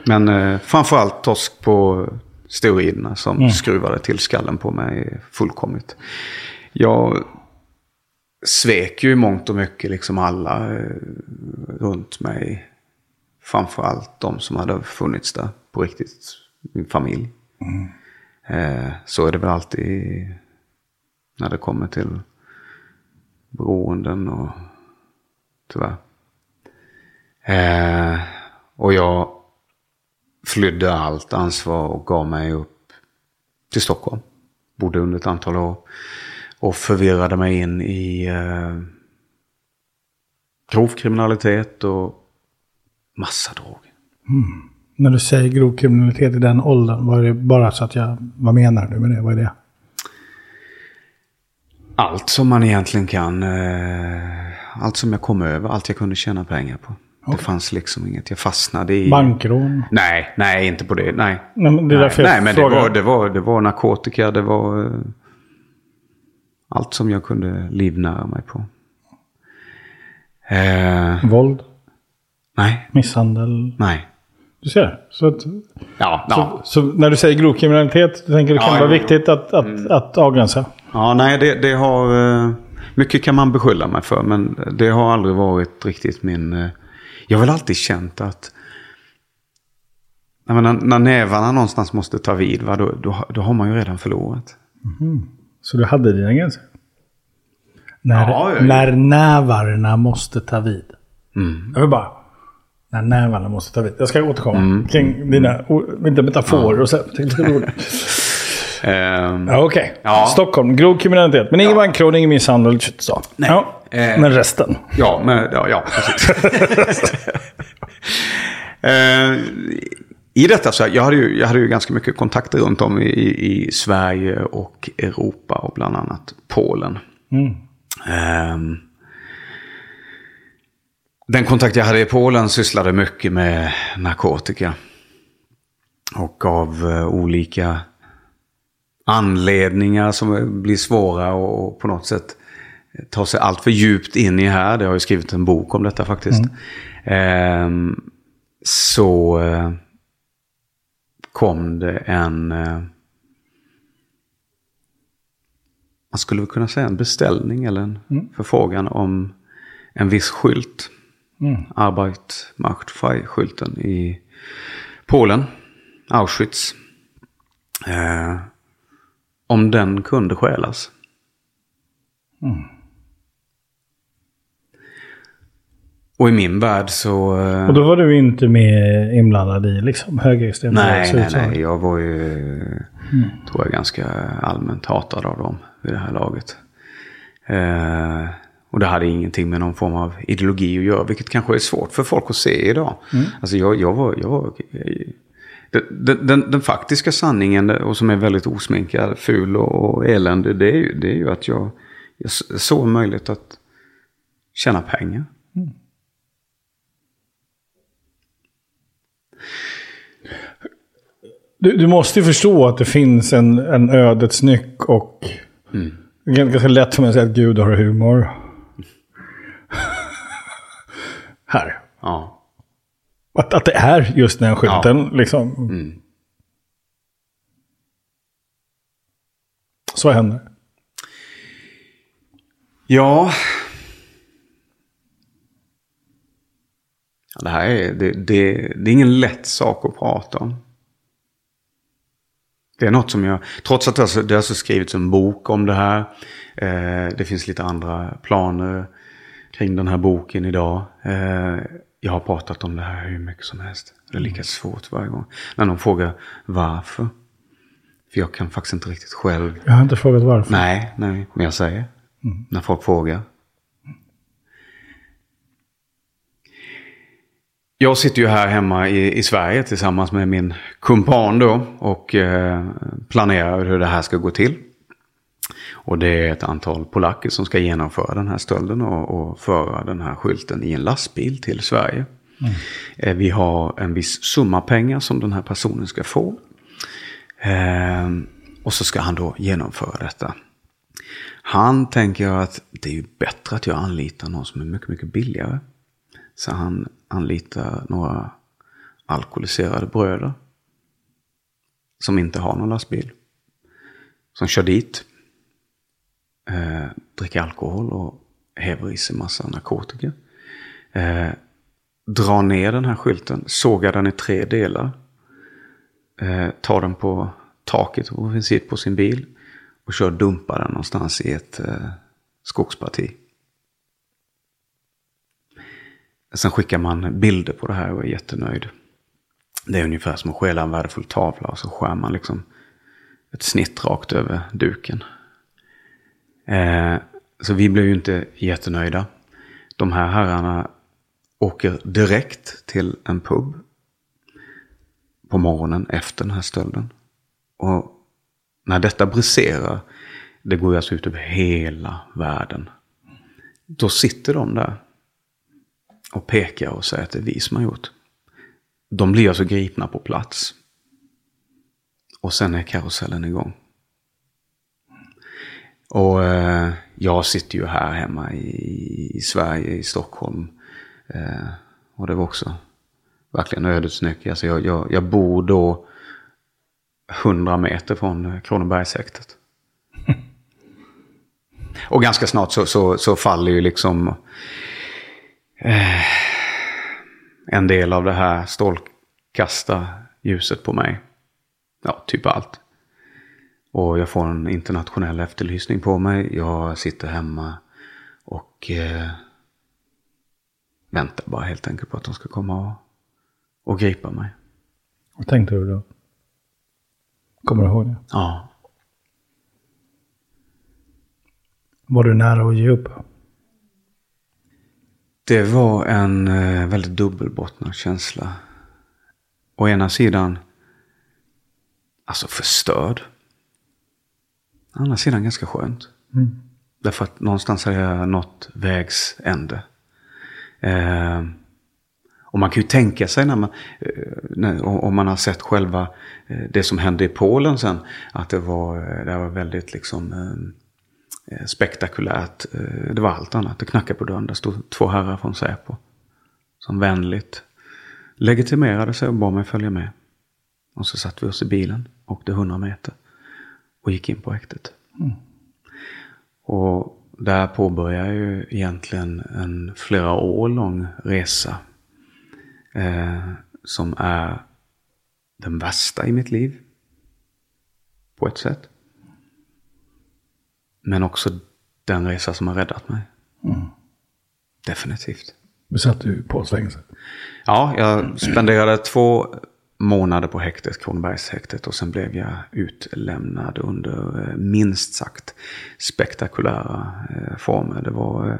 Men eh, framförallt torsk på steroiderna som skruvade till skallen på mig fullkomligt. Jag svek ju i mångt och mycket liksom alla eh, runt mig. Framförallt de som hade funnits där på riktigt. Min familj. Eh, så är det väl alltid när det kommer till beroenden och tyvärr. Eh, och jag flydde allt ansvar och gav mig upp till Stockholm. Bodde under ett antal år. Och förvirrade mig in i eh, grov kriminalitet och massa droger. När du säger grov kriminalitet i den åldern, var det bara så att jag... Vad menar du med det? Vad är det? Allt som man egentligen kan. Eh, allt som jag kom över, allt jag kunde tjäna pengar på. Det fanns liksom inget. Jag fastnade i... Bankrån? Nej, nej, inte på det. Nej. Nej, men det nej, nej men det var, det, var, det var narkotika, det var eh, allt som jag kunde livnära mig på. Eh, Våld? nej, Misshandel? nej. Du ser. Så, att, Ja, så, ja. så när du säger grov kriminalitet, du tänker det kan Ja, vara viktigt att, att, att avgränsa? ja nej, det, det har... eh, Mycket kan man beskylla mig för, men det har aldrig varit riktigt min... Jag har väl alltid känt att... Jag menar, när nävarna någonstans måste ta vid, va, då, då, då har man ju redan förlorat. Så du hade dina gränser? När, Ja, ja, ja. när nävarna måste ta vid. Mm. Jag vill bara... När nävarna måste ta vid. Jag ska återkomma Mm. kring dina o- inte metaforer och så. Ehm, Ja, Okej. Ja. Stockholm, grov kriminalitet. Men ingen bankrån, ingen misshandel. Så. Nej. Ja. Eh. Men resten? Ja, men, ja, ja precis. Eh, I detta så, jag hade, ju, jag hade ju ganska mycket kontakter runt om i, i, Sverige och Europa och bland annat Polen. Mm. Ehm, den kontakt jag hade i Polen sysslade mycket med narkotika. Och av eh, olika anledningar som blir svåra och på något sätt ta sig allt för djupt in i här. Det har ju skrivit en bok om detta faktiskt. Ehm, så eh, kom det en, eh, man skulle kunna säga en beställning eller en förfrågan om en viss skylt. Mm. Arbeit macht frei-skylten i Polen, Auschwitz. Eh, om den kunde stjälas. Och i min värld så... eh, Och då var du inte med inblandad i liksom, högerextrema nej, nej, nej. Jag var ju, tror jag, ganska allmänt hatad av dem vid det här laget. Eh, och det hade ingenting med någon form av ideologi att göra, vilket kanske är svårt för folk att se idag. Alltså jag, jag var... Jag var den, den, den, faktiska sanningen, och som är väldigt osminkad, ful och, eländig, det är, ju, det är ju att jag, jag såg en möjlighet att tjäna pengar. Du, du måste ju förstå att det finns en, en ödets nyck och... Det är ganska lätt för mig att säga att Gud har humor. Här. Ja. Att, att det är just den skylten. Liksom. Mm. Så händer? Ja. ja det här är, det, det, det är ingen lätt sak att prata om. Det är något som jag, trots att det det har skrivits en bok om det här. Eh, det finns lite andra planer kring den här boken idag. Eh, jag har pratat om det här hur mycket som helst. Det är lika svårt varje gång. När någon frågar varför. För jag kan faktiskt inte riktigt själv Jag har inte frågat varför. Nej, nej, men jag säger. När folk frågar. Jag sitter ju här hemma i, i Sverige tillsammans med min kumpan då och eh, planerar hur det här ska gå till. Och det är ett antal polacker som ska genomföra den här stölden och, och föra den här skylten i en lastbil till Sverige. Mm. Eh, vi har en viss summa pengar som den här personen ska få. Eh, och så ska han då genomföra detta. Han tänker att det är ju bättre att jag anlitar någon som är mycket, mycket billigare. Så han anlitar några alkoholiserade bröder. Som inte har någon lastbil. Som kör dit. Eh, dricker alkohol och häver i sig massa narkotika. Eh, drar ner den här skylten, sågar den i tre delar. Eh, tar den på taket och princip på sin bil. Och kör och dumpar den någonstans i ett eh, skogsparti. Sen skickar man bilder på det här och är jättenöjd. Det är ungefär som att stjäla en värdefull tavla och så skär man liksom ett snitt rakt över duken. Eh, så vi blev ju inte jättenöjda. De här herrarna åker direkt till en pub på morgonen efter den här stölden. Och när detta briserar, det går ju alltså ut över hela världen. Då sitter de där och pekar och säger att det är vi som har gjort. De blir alltså gripna på plats. Och sen är karusellen igång. Och eh, jag sitter ju här hemma i, i Sverige, i Stockholm. Eh, och det var också verkligen ödesnyckel. Alltså jag, jag, jag bor då 100 meter från Kronobergshäktet. och ganska snart så, så, så faller ju liksom eh, en del av det här strålkasta ljuset på mig. Ja, typ allt. Och jag får en internationell efterlysning på mig. Jag sitter hemma och eh, väntar bara helt enkelt på att de ska komma och, och gripa mig. Vad tänkte du då? Kommer du ihåg det? Ja. Var du nära att ge upp? Det var en eh, väldigt dubbelbottnad känsla. Å ena sidan, alltså förstörd. Å andra sidan ganska skönt. Mm. Därför att någonstans har jag nått vägs ände. Eh, och man kan ju tänka sig när man, eh, när, om man har sett själva eh, det som hände i Polen sen, att det var, det var väldigt liksom spektakulärt. Det var allt annat. Det knackade på dörren. Där stod två herrar från Säpo. Som vänligt legitimerade sig och bad mig följa med. Och så satte vi oss i bilen, åkte 100 meter och gick in på häktet. Mm. Och där påbörjade ju egentligen en flera år lång resa eh, som är den värsta i mitt liv. På ett sätt. Men också den resa som har räddat mig. Mm. Definitivt. Du på fängelset? Ja, jag spenderade två månader på häktet, Kronobergshäktet. Och sen blev jag utlämnad under eh, minst sagt spektakulära eh, former. Det var eh,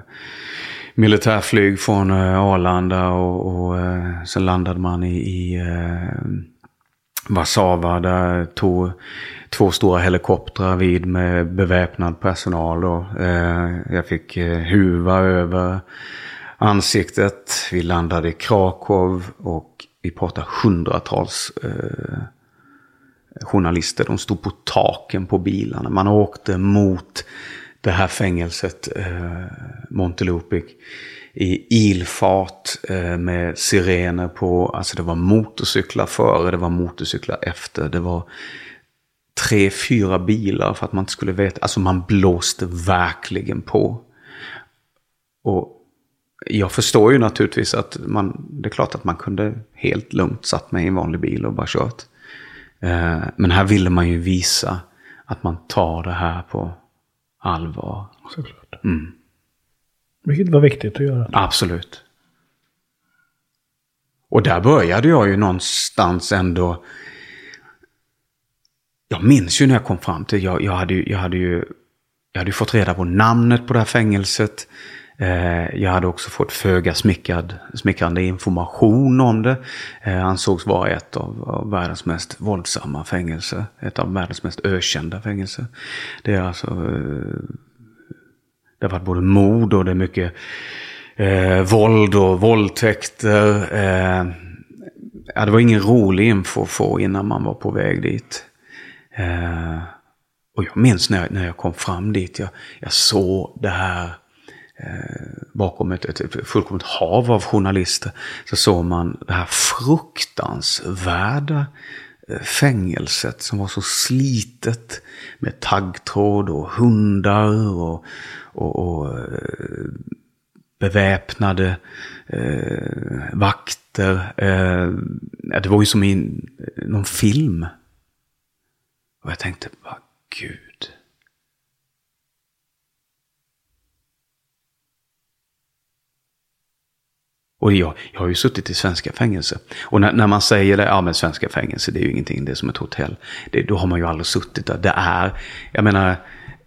militärflyg från Arlanda och, och sen landade man i, i Warszawa. Där tog två stora helikoptrar vid med beväpnad personal. Och, eh, jag fick eh, huva över ansiktet. Vi landade i Krakow och vi pratar hundratals eh, journalister. De stod på taken på bilarna. Man åkte mot det här fängelset, eh, Montelupic, i ilfart eh, med sirener på. Alltså det var motorcyklar före, det var motorcyklar efter. Det var tre, fyra bilar för att man inte skulle veta. Alltså man blåste verkligen på. Och jag förstår ju naturligtvis att man, det är klart att man kunde helt lugnt satt mig i en vanlig bil och bara kört. Eh, men här ville man ju visa att man tar det här på allvar. Såklart. Mm. Vilket var viktigt att göra. Absolut. Och där började jag ju någonstans ändå. Jag minns ju när jag kom fram till, jag, jag, hade, jag hade ju jag hade fått reda på namnet på det här fängelset. Eh, jag hade också fått föga smickrad, smickrande information om det. Eh, ansågs vara ett av, av världens mest våldsamma fängelser. Ett av världens mest ökända fängelser. Det är alltså... Eh, det har varit både mord och det är mycket eh, våld och våldtäkter. Eh, ja, det var ingen rolig info att få innan man var på väg dit. Eh, och jag minns när jag, när jag kom fram dit, jag, jag såg det här eh, bakom ett, ett, ett fullkomligt hav av journalister. Så såg man det här fruktansvärda eh, fängelset som var så slitet med taggtråd och hundar och, och, och eh, beväpnade eh, vakter. Eh, det var ju som i någon film. Och jag tänkte, vad gud. Och jag, jag har ju suttit i svenska fängelser. Och när, när man säger det, ja men svenska fängelser det är ju ingenting, det är som ett hotell. Det, då har man ju aldrig suttit där. Det är, jag menar,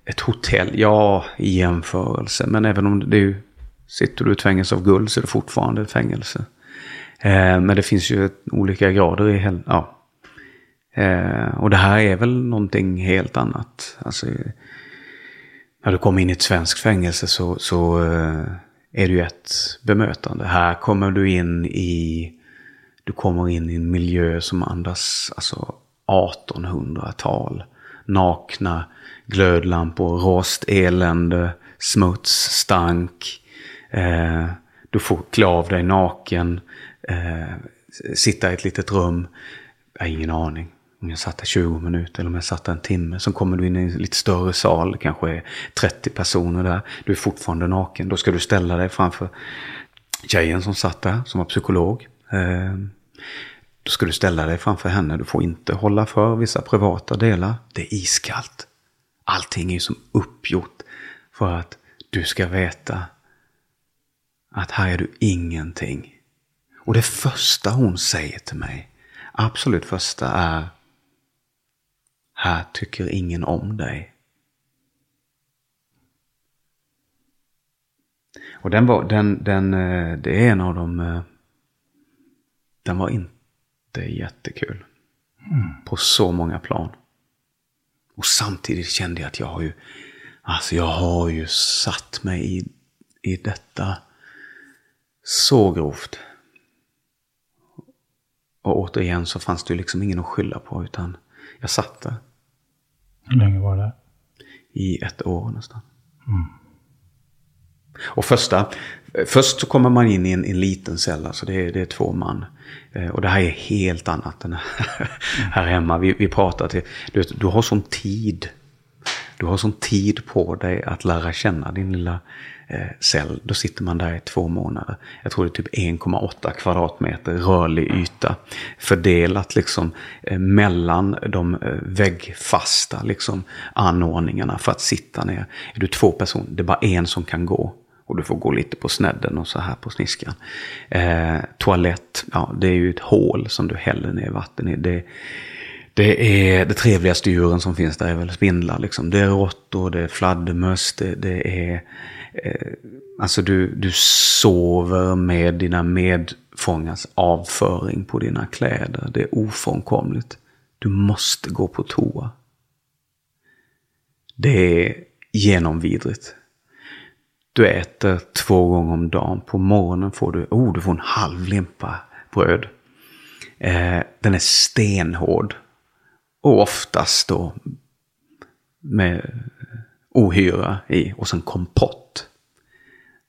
ett hotell, ja i jämförelse. Men även om det är ju, sitter du i ett fängelse av guld så är det fortfarande ett fängelse. Eh, men det finns ju olika grader i, ja, Eh, och det här är väl någonting helt annat. Alltså, när du kommer in i ett svenskt fängelse så, så eh, är det ju ett bemötande. Här kommer du in i, du kommer in i en miljö som andas alltså 1800-tal. Nakna glödlampor, rost, elände, smuts, stank. Eh, du får klä av dig naken, eh, sitta i ett litet rum. Jag har ingen aning om jag satt där 20 minuter eller om jag satt där en timme. Sen kommer du in i en lite större sal, kanske är 30 personer där. Du är fortfarande naken. Då ska du ställa dig framför tjejen som satt där, som var psykolog. Eh, då ska du ställa dig framför henne. Du får inte hålla för vissa privata delar. Det är iskallt. Allting är ju som uppgjort för att du ska veta att här är du ingenting. Och det första hon säger till mig, absolut första är här tycker ingen om dig. Och den var, den, den, eh, det är en av de, eh, den var inte jättekul. Mm. På så många plan. Och samtidigt kände jag att jag har ju, alltså jag har ju satt mig i, i detta så grovt. Och återigen så fanns det ju liksom ingen att skylla på utan jag satt där. Hur länge var det? I ett år nästan. Mm. Och första, först så kommer man in i en, en liten cell, alltså det är, det är två man. Eh, och det här är helt annat än här hemma. Vi, vi pratar till, du, du har sån tid. Du har sån tid på dig att lära känna din lilla eh, cell. Då sitter man där i två månader. Jag tror det är typ 1,8 kvadratmeter rörlig yta. Fördelat liksom eh, mellan de eh, väggfasta liksom, anordningarna för att sitta ner. Är du två personer, det är bara en som kan gå. Och du får gå lite på snedden och så här på sniskan. Eh, toalett, ja det är ju ett hål som du häller ner vatten i. Det, det är det trevligaste djuren som finns där är väl spindlar. Liksom. Det är råttor, det är fladdermöss, det, det är eh, alltså du, du sover med dina medfångars avföring på dina kläder. Det är ofrånkomligt. Du måste gå på toa. Det är genomvidrigt. Du äter två gånger om dagen. På morgonen får du, oh, du får en halv limpa bröd. Eh, den är stenhård. Och oftast då med ohyra i och sen kompott.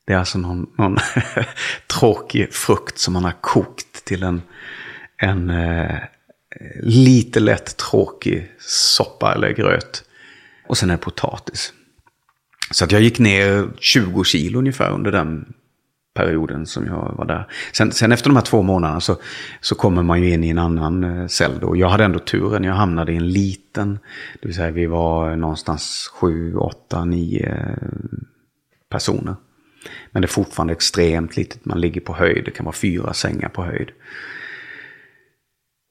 Det är alltså någon, någon tråkig frukt som man har kokt till en, en eh, lite lätt tråkig soppa eller gröt. Och sen är det potatis. Så att jag gick ner 20 kilo ungefär under den perioden som jag var där. Sen, sen, efter de här två månaderna så, så kommer man ju in i en annan eh, cell då. Jag hade ändå turen, jag hamnade i en liten, det vill säga vi var någonstans sju, åtta, nio eh, personer. Men det är fortfarande extremt litet, man ligger på höjd, det kan vara fyra sängar på höjd.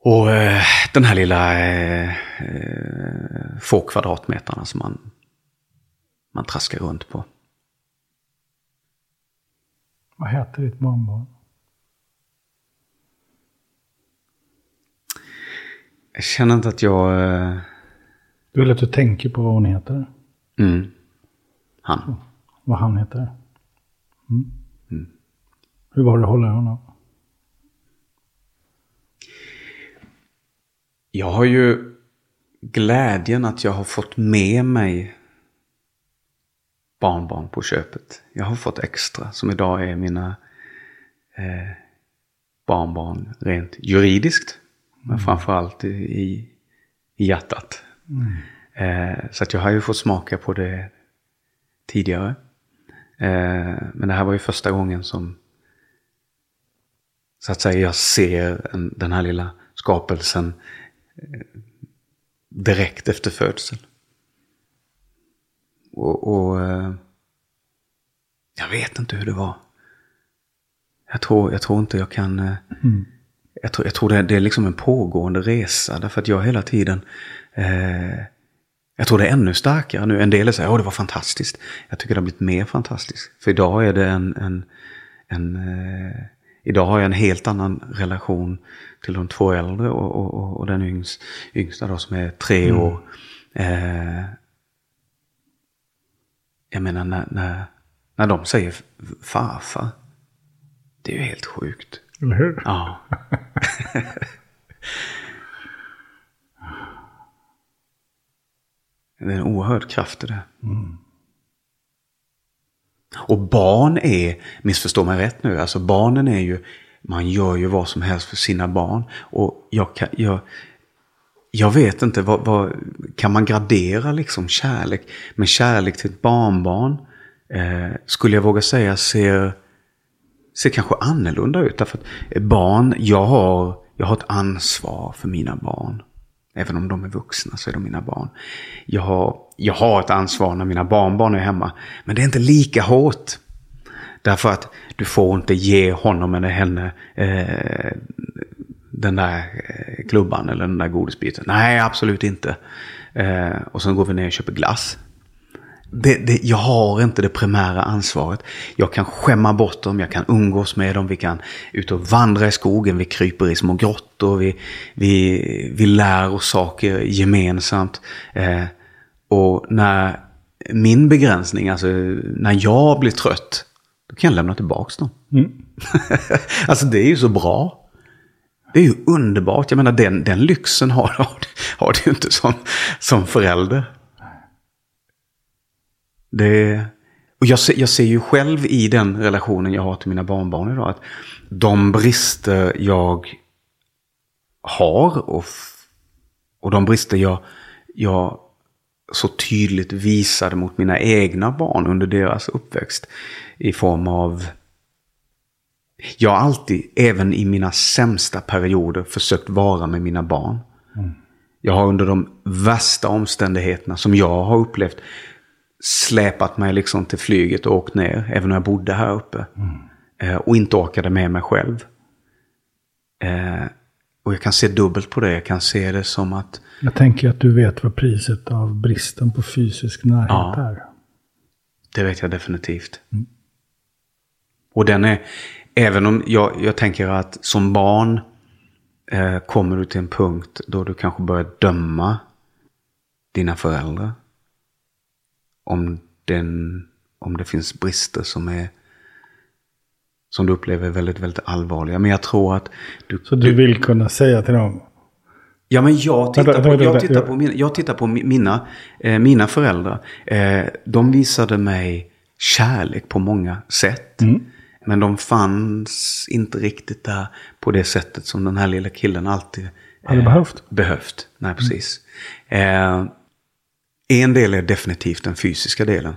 Och eh, den här lilla eh, eh få kvadratmeterna som man, man traskar runt på. Vad heter ditt barnbarn? Jag känner inte att jag... eh, Du vill att du tänker på vad hon heter? Mm. Han. Vad han heter? Mm. Hur var det att hålla honom? Jag har ju glädjen att jag har fått med mig barnbarn på köpet. Jag har fått extra som idag är mina eh, barnbarn rent juridiskt. Men framförallt i, i, i hjärtat. Eh, så att jag har ju fått smaka på det tidigare. Eh, men det här var ju första gången som så att säga jag ser en, den här lilla skapelsen eh, direkt efter födseln. Och, och eh, jag vet inte hur det var. Jag tror, jag tror inte jag kan... eh, Jag tror, jag tror det, det är liksom en pågående resa. Därför att jag hela tiden... Eh, jag tror det är ännu starkare nu. En del säger att det var fantastiskt. Jag tycker det har blivit mer fantastiskt. För idag är det en... en, en eh, idag har jag en helt annan relation till de två äldre och, och, och, den yngst, yngsta då som är tre år. Eh, jag menar när, när, när de säger farfar. Det är ju helt sjukt. Eller hur? Ja. det är en oerhörd kraft i det. Och barn är, missförstå mig rätt nu, alltså barnen är ju, man gör ju vad som helst för sina barn. Och jag, kan, jag, jag vet inte, vad, vad, kan man gradera liksom kärlek? Men kärlek till ett barnbarn eh, skulle jag våga säga ser, ser kanske annorlunda ut. Därför att eh, barn, jag har, jag har ett ansvar för mina barn. Även om de är vuxna så är de mina barn. Jag har, jag har ett ansvar när mina barnbarn är hemma. Men det är inte lika hårt. Därför att du får inte ge honom eller henne eh, den där eh, klubban eller den där godisbiten. Nej, absolut inte. Eh, och sen går vi ner och köper glass. Det, det, jag har inte det primära ansvaret. Jag kan skämma bort dem, jag kan umgås med dem, vi kan ut och vandra i skogen, vi kryper i små grottor, vi, vi, vi lär oss saker gemensamt. Eh, och när min begränsning, alltså när jag blir trött, då kan jag lämna tillbaka dem. alltså det är ju så bra. Det är ju underbart. Jag menar den, den lyxen har, har, har du ju inte som, som förälder. Det, och jag ser, jag ser ju själv i den relationen jag har till mina barnbarn idag att de brister jag har och, och de brister jag, jag så tydligt visade mot mina egna barn under deras uppväxt i form av jag har alltid, även i mina sämsta perioder, försökt vara med mina barn. Jag har under de värsta omständigheterna som jag har upplevt släpat mig liksom till flyget och åkt ner, även när jag bodde här uppe. Eh, och inte orkade med mig själv. Eh, och jag kan se dubbelt på det. Jag kan se det som att Jag tänker att du vet vad priset av bristen på fysisk närhet Ja. är. Det vet jag definitivt. Och den är, även om jag, jag tänker att som barn eh, kommer du till en punkt då du kanske börjar döma dina föräldrar. Om, den, om det finns brister som är som du upplever väldigt, väldigt allvarliga. Men jag tror att du... Så du vill kunna säga till dem. Ja, men jag tittar, på, jag tittar mina, jag tittar på mi- mina, eh, mina föräldrar. Eh, de visade mig kärlek på många sätt. Mm. Men de fanns inte riktigt där på det sättet som den här lilla killen alltid Hade behövt. behövt. Nej, precis. Eh, en del är definitivt den fysiska delen.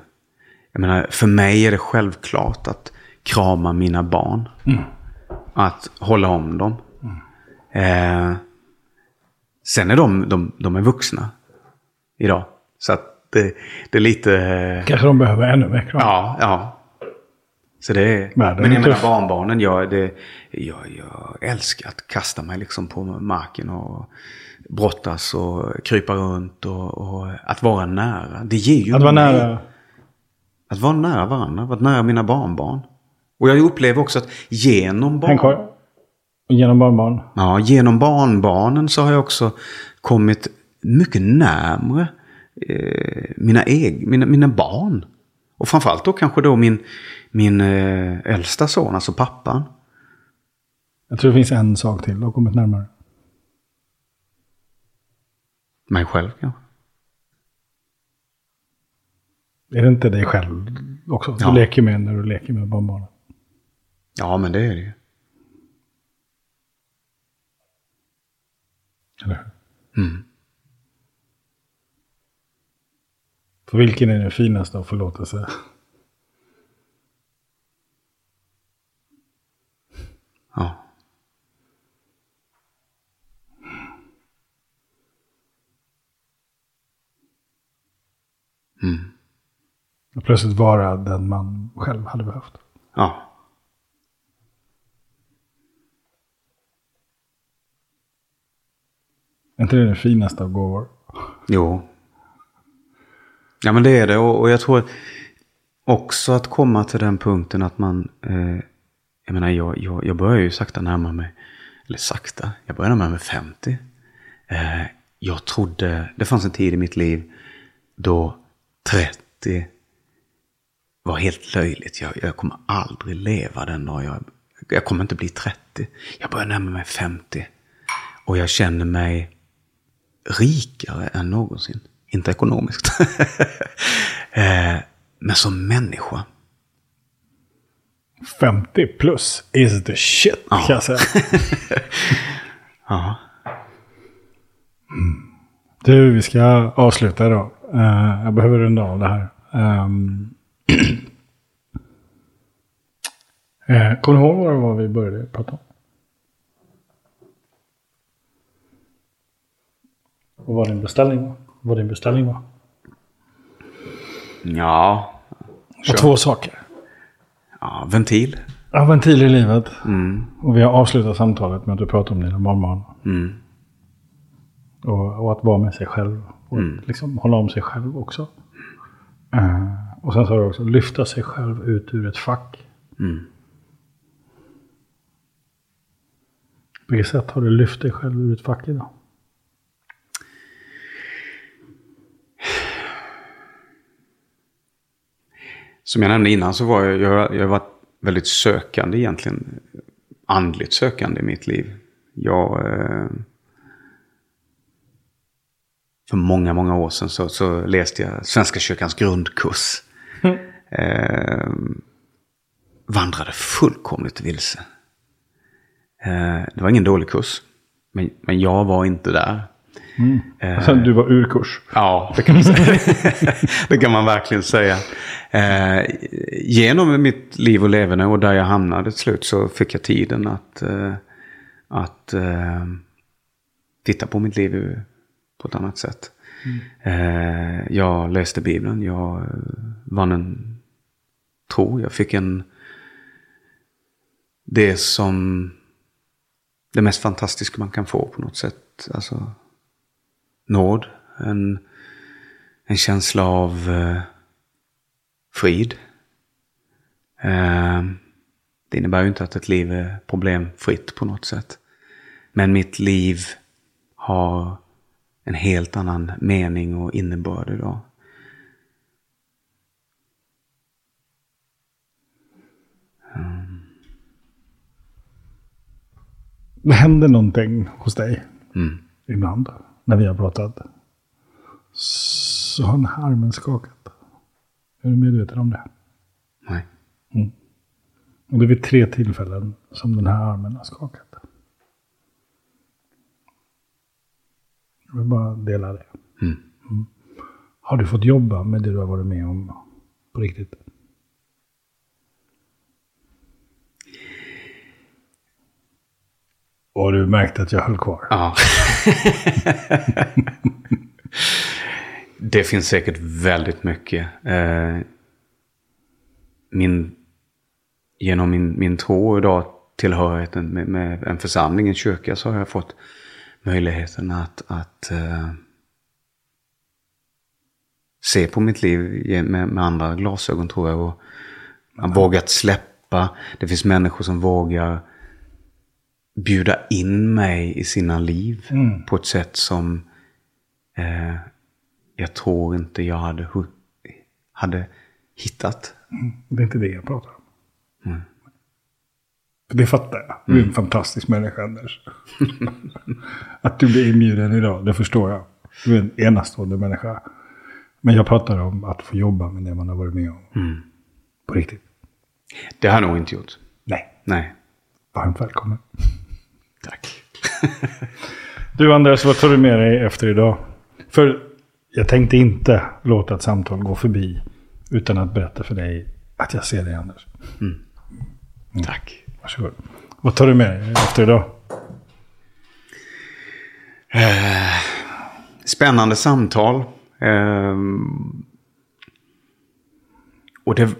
Jag menar, för mig är det självklart att krama mina barn. Att hålla om dem. Eh, sen är de, de, de är vuxna idag. Så att det, det är lite... eh, Kanske de behöver ännu mer kram. Ja, ja. Så det är... Världen men är jag menar barnbarnen, jag, det, jag, jag älskar att kasta mig liksom på marken och brottas och krypa runt och, och att vara nära. Det ger ju Att vara nära. Att vara nära varandra, vara nära mina barnbarn. Och jag upplever också att genom barn. Genom barnbarn. ja, genom barnbarnen så har jag också kommit mycket närmre eh, mina, eg, mina, mina barn. Och framförallt då kanske då min, min eh, äldsta son, alltså pappan. Jag tror det finns en sak till. Du har kommit närmare. Mig själv kanske. Är det inte dig själv också? Du Ja. leker med när du leker med barnbarnen. Ja, men det är det ju. Eller hur? Mm. För vilken är den finaste av förlåtelse? Ja. Mm. Att plötsligt vara den man själv hade behövt. Ja. Är inte det den finaste av gåvor? Jo. Ja men det är det och, och jag tror också att komma till den punkten att man, eh, jag menar jag, jag, jag börjar ju sakta närma mig, eller sakta, jag börjar närma mig 50. Eh, jag trodde, det fanns en tid i mitt liv då 30 var helt löjligt. Jag, jag kommer aldrig leva den dag jag, jag kommer inte bli 30. Jag börjar närma mig 50. Och jag känner mig rikare än någonsin. Inte ekonomiskt. eh, men som människa. 50 plus is the shit kan jag säga. Ja. Du, vi ska avsluta idag. Eh, jag behöver runda av det här. Um, uh, kommer du ihåg vad det var vi började prata om? Och vad din beställning var? Vad din beställning var? Ja. Och två saker. Ja. Ventil. Ja, ventil i livet. Mm. Och vi har avslutat samtalet med att du pratar om dina barnbarn. Mm. Och, och att vara med sig själv. Och att liksom hålla om sig själv också. Eh, och sen har du också lyfta sig själv ut ur ett fack. Mm. På vilket sätt har du lyft dig själv ur ett fack idag? Som jag nämnde innan så var jag, jag, jag varit väldigt sökande egentligen. Andligt sökande i mitt liv. Jag... Eh, för många, många år sedan så, så läste jag Svenska kyrkans grundkurs. Eh, vandrade fullkomligt vilse. Eh, det var ingen dålig kurs. Men, men jag var inte där. Alltså, du var ur kurs. Ja, det kan man säga. det kan man verkligen säga. Eh, genom mitt liv och leverne och där jag hamnade till slut så fick jag tiden att, eh, att eh, titta på mitt liv på ett annat sätt. Eh, jag läste Bibeln, jag eh, vann en tro, jag fick en det som det mest fantastiska man kan få på något sätt. Alltså nåd, en, en känsla av eh, frid. Eh, det innebär ju inte att ett liv är problemfritt på något sätt. Men mitt liv har en helt annan mening och innebörd idag. Det händer någonting hos dig Mm. ibland när vi har pratat. Så har den här armen skakat. Är du medveten om det? Nej. Och det är vid tre tillfällen som den här armen har skakat. Jag vill bara dela det. Mm. Har du fått jobba med det du har varit med om på riktigt? Och du märkte att jag höll kvar. Ja. det finns säkert väldigt mycket. Eh, min, genom min, min tro idag, tillhörigheten med, med en församling, en kyrka, så har jag fått möjligheten att, att eh, se på mitt liv med, med andra glasögon tror jag. Och har vågat släpp, släppa. Det finns människor som vågar bjuda in mig i sina liv på ett sätt som eh, jag tror inte jag hade, hade hittat. Det är inte det jag pratar om. För Det fattar jag. Du är en fantastisk människa, Anders. att du blir inbjuden idag, det förstår jag. Du är en enastående människa. Men jag pratar om att få jobba med det man har varit med om. På riktigt. Det har jag nog inte gjort. Nej. Nej. Varmt välkommen. Tack. Du Anders, vad tar du med dig efter idag? För jag tänkte inte låta ett samtal gå förbi utan att berätta för dig att jag ser dig Anders. Tack. Varsågod. Vad tar du med dig efter idag? Spännande samtal. Ehm, och det,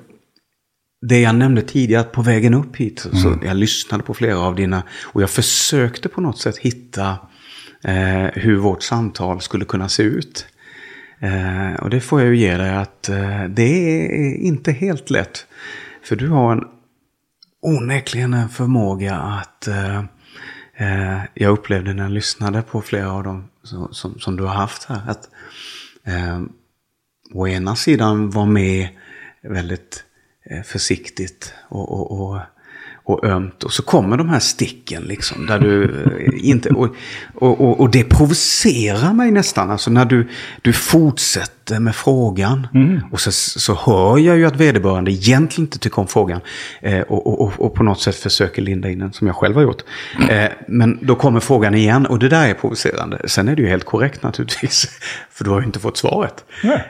det jag nämnde tidigare, på vägen upp hit, så- så jag lyssnade på flera av dina, och jag försökte på något sätt hitta eh, hur vårt samtal skulle kunna se ut. Eh, och det får jag ju ge dig att eh, det är inte helt lätt. För du har en onekligen en förmåga att eh, eh, jag upplevde när jag lyssnade på flera av dem som, som, som du har haft här. Att eh, å ena sidan vara med väldigt försiktigt och, och, och, och ömt. Och så kommer de här sticken liksom. Där du eh, inte... Och, och, och, det provocerar mig nästan. Alltså när du, du fortsätter med frågan. Och så, så hör jag ju att vederbörande egentligen inte tycker om frågan. Eh, och, och, och, på något sätt försöker linda in den som jag själv har gjort. Eh, men då kommer frågan igen och det där är provocerande. Sen är det ju helt korrekt naturligtvis. För du har ju inte fått svaret.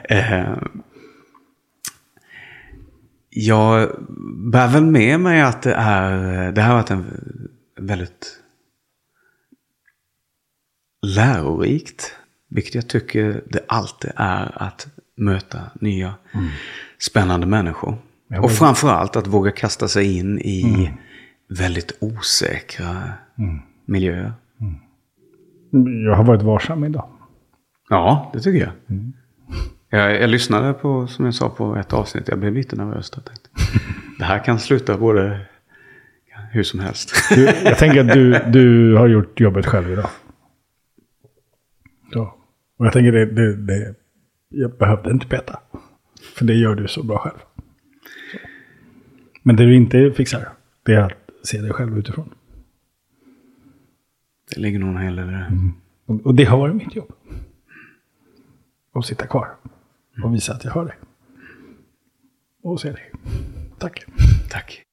Eh, jag bär väl med mig att det, är, det här har varit en väldigt lärorikt. Vilket jag tycker det alltid är att möta nya spännande människor. Ja, Och framförallt att våga kasta sig in i väldigt osäkra miljöer. Jag har varit varsam idag. Ja, det tycker jag. Jag. Jag lyssnade på, som jag sa, på ett avsnitt. Jag blev lite nervös. Tänkte, det här kan sluta både hur som helst. Du, jag tänker att du, du har gjort jobbet själv idag. Ja. Och jag tänker det, det, det, jag behövde inte peta. För det gör du så bra själv. Så. Men det du inte fixar, det är att se dig själv utifrån. det ligger nog en hel del i det. Och, och det har varit mitt jobb. Att sitta kvar och visa att jag hör dig. Och se dig. Tack. Tack.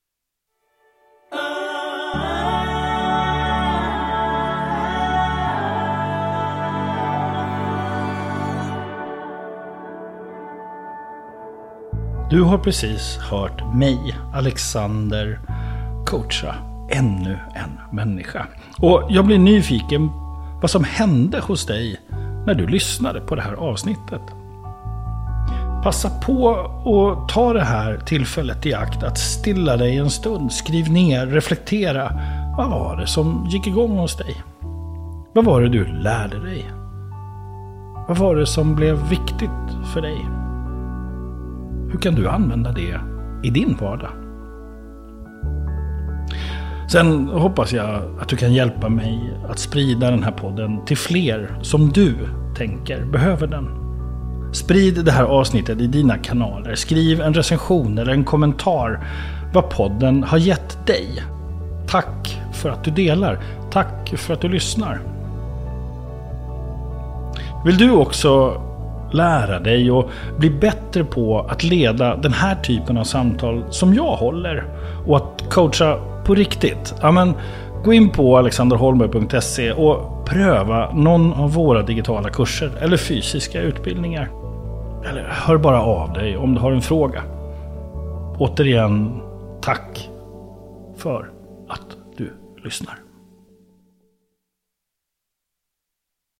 Du har precis hört mig, Alexander, coacha ännu en människa. Och jag blir nyfiken vad som hände hos dig när du lyssnade på det här avsnittet. Passa på att ta det här tillfället i akt att stilla dig en stund. Skriv ner, reflektera. Vad var det som gick igång hos dig? Vad var det du lärde dig? Vad var det som blev viktigt för dig? Hur kan du använda det i din vardag? Sen hoppas jag att du kan hjälpa mig att sprida den här podden till fler som du tänker behöver den. Sprid det här avsnittet i dina kanaler. Skriv en recension eller en kommentar vad podden har gett dig. Tack för att du delar. Tack för att du lyssnar. Vill du också lära dig och bli bättre på att leda den här typen av samtal som jag håller och att coacha på riktigt? Ja, men, gå in på alexanderholmberg.se och pröva någon av våra digitala kurser eller fysiska utbildningar. Eller hör bara av dig om du har en fråga. Återigen, tack för att du lyssnar.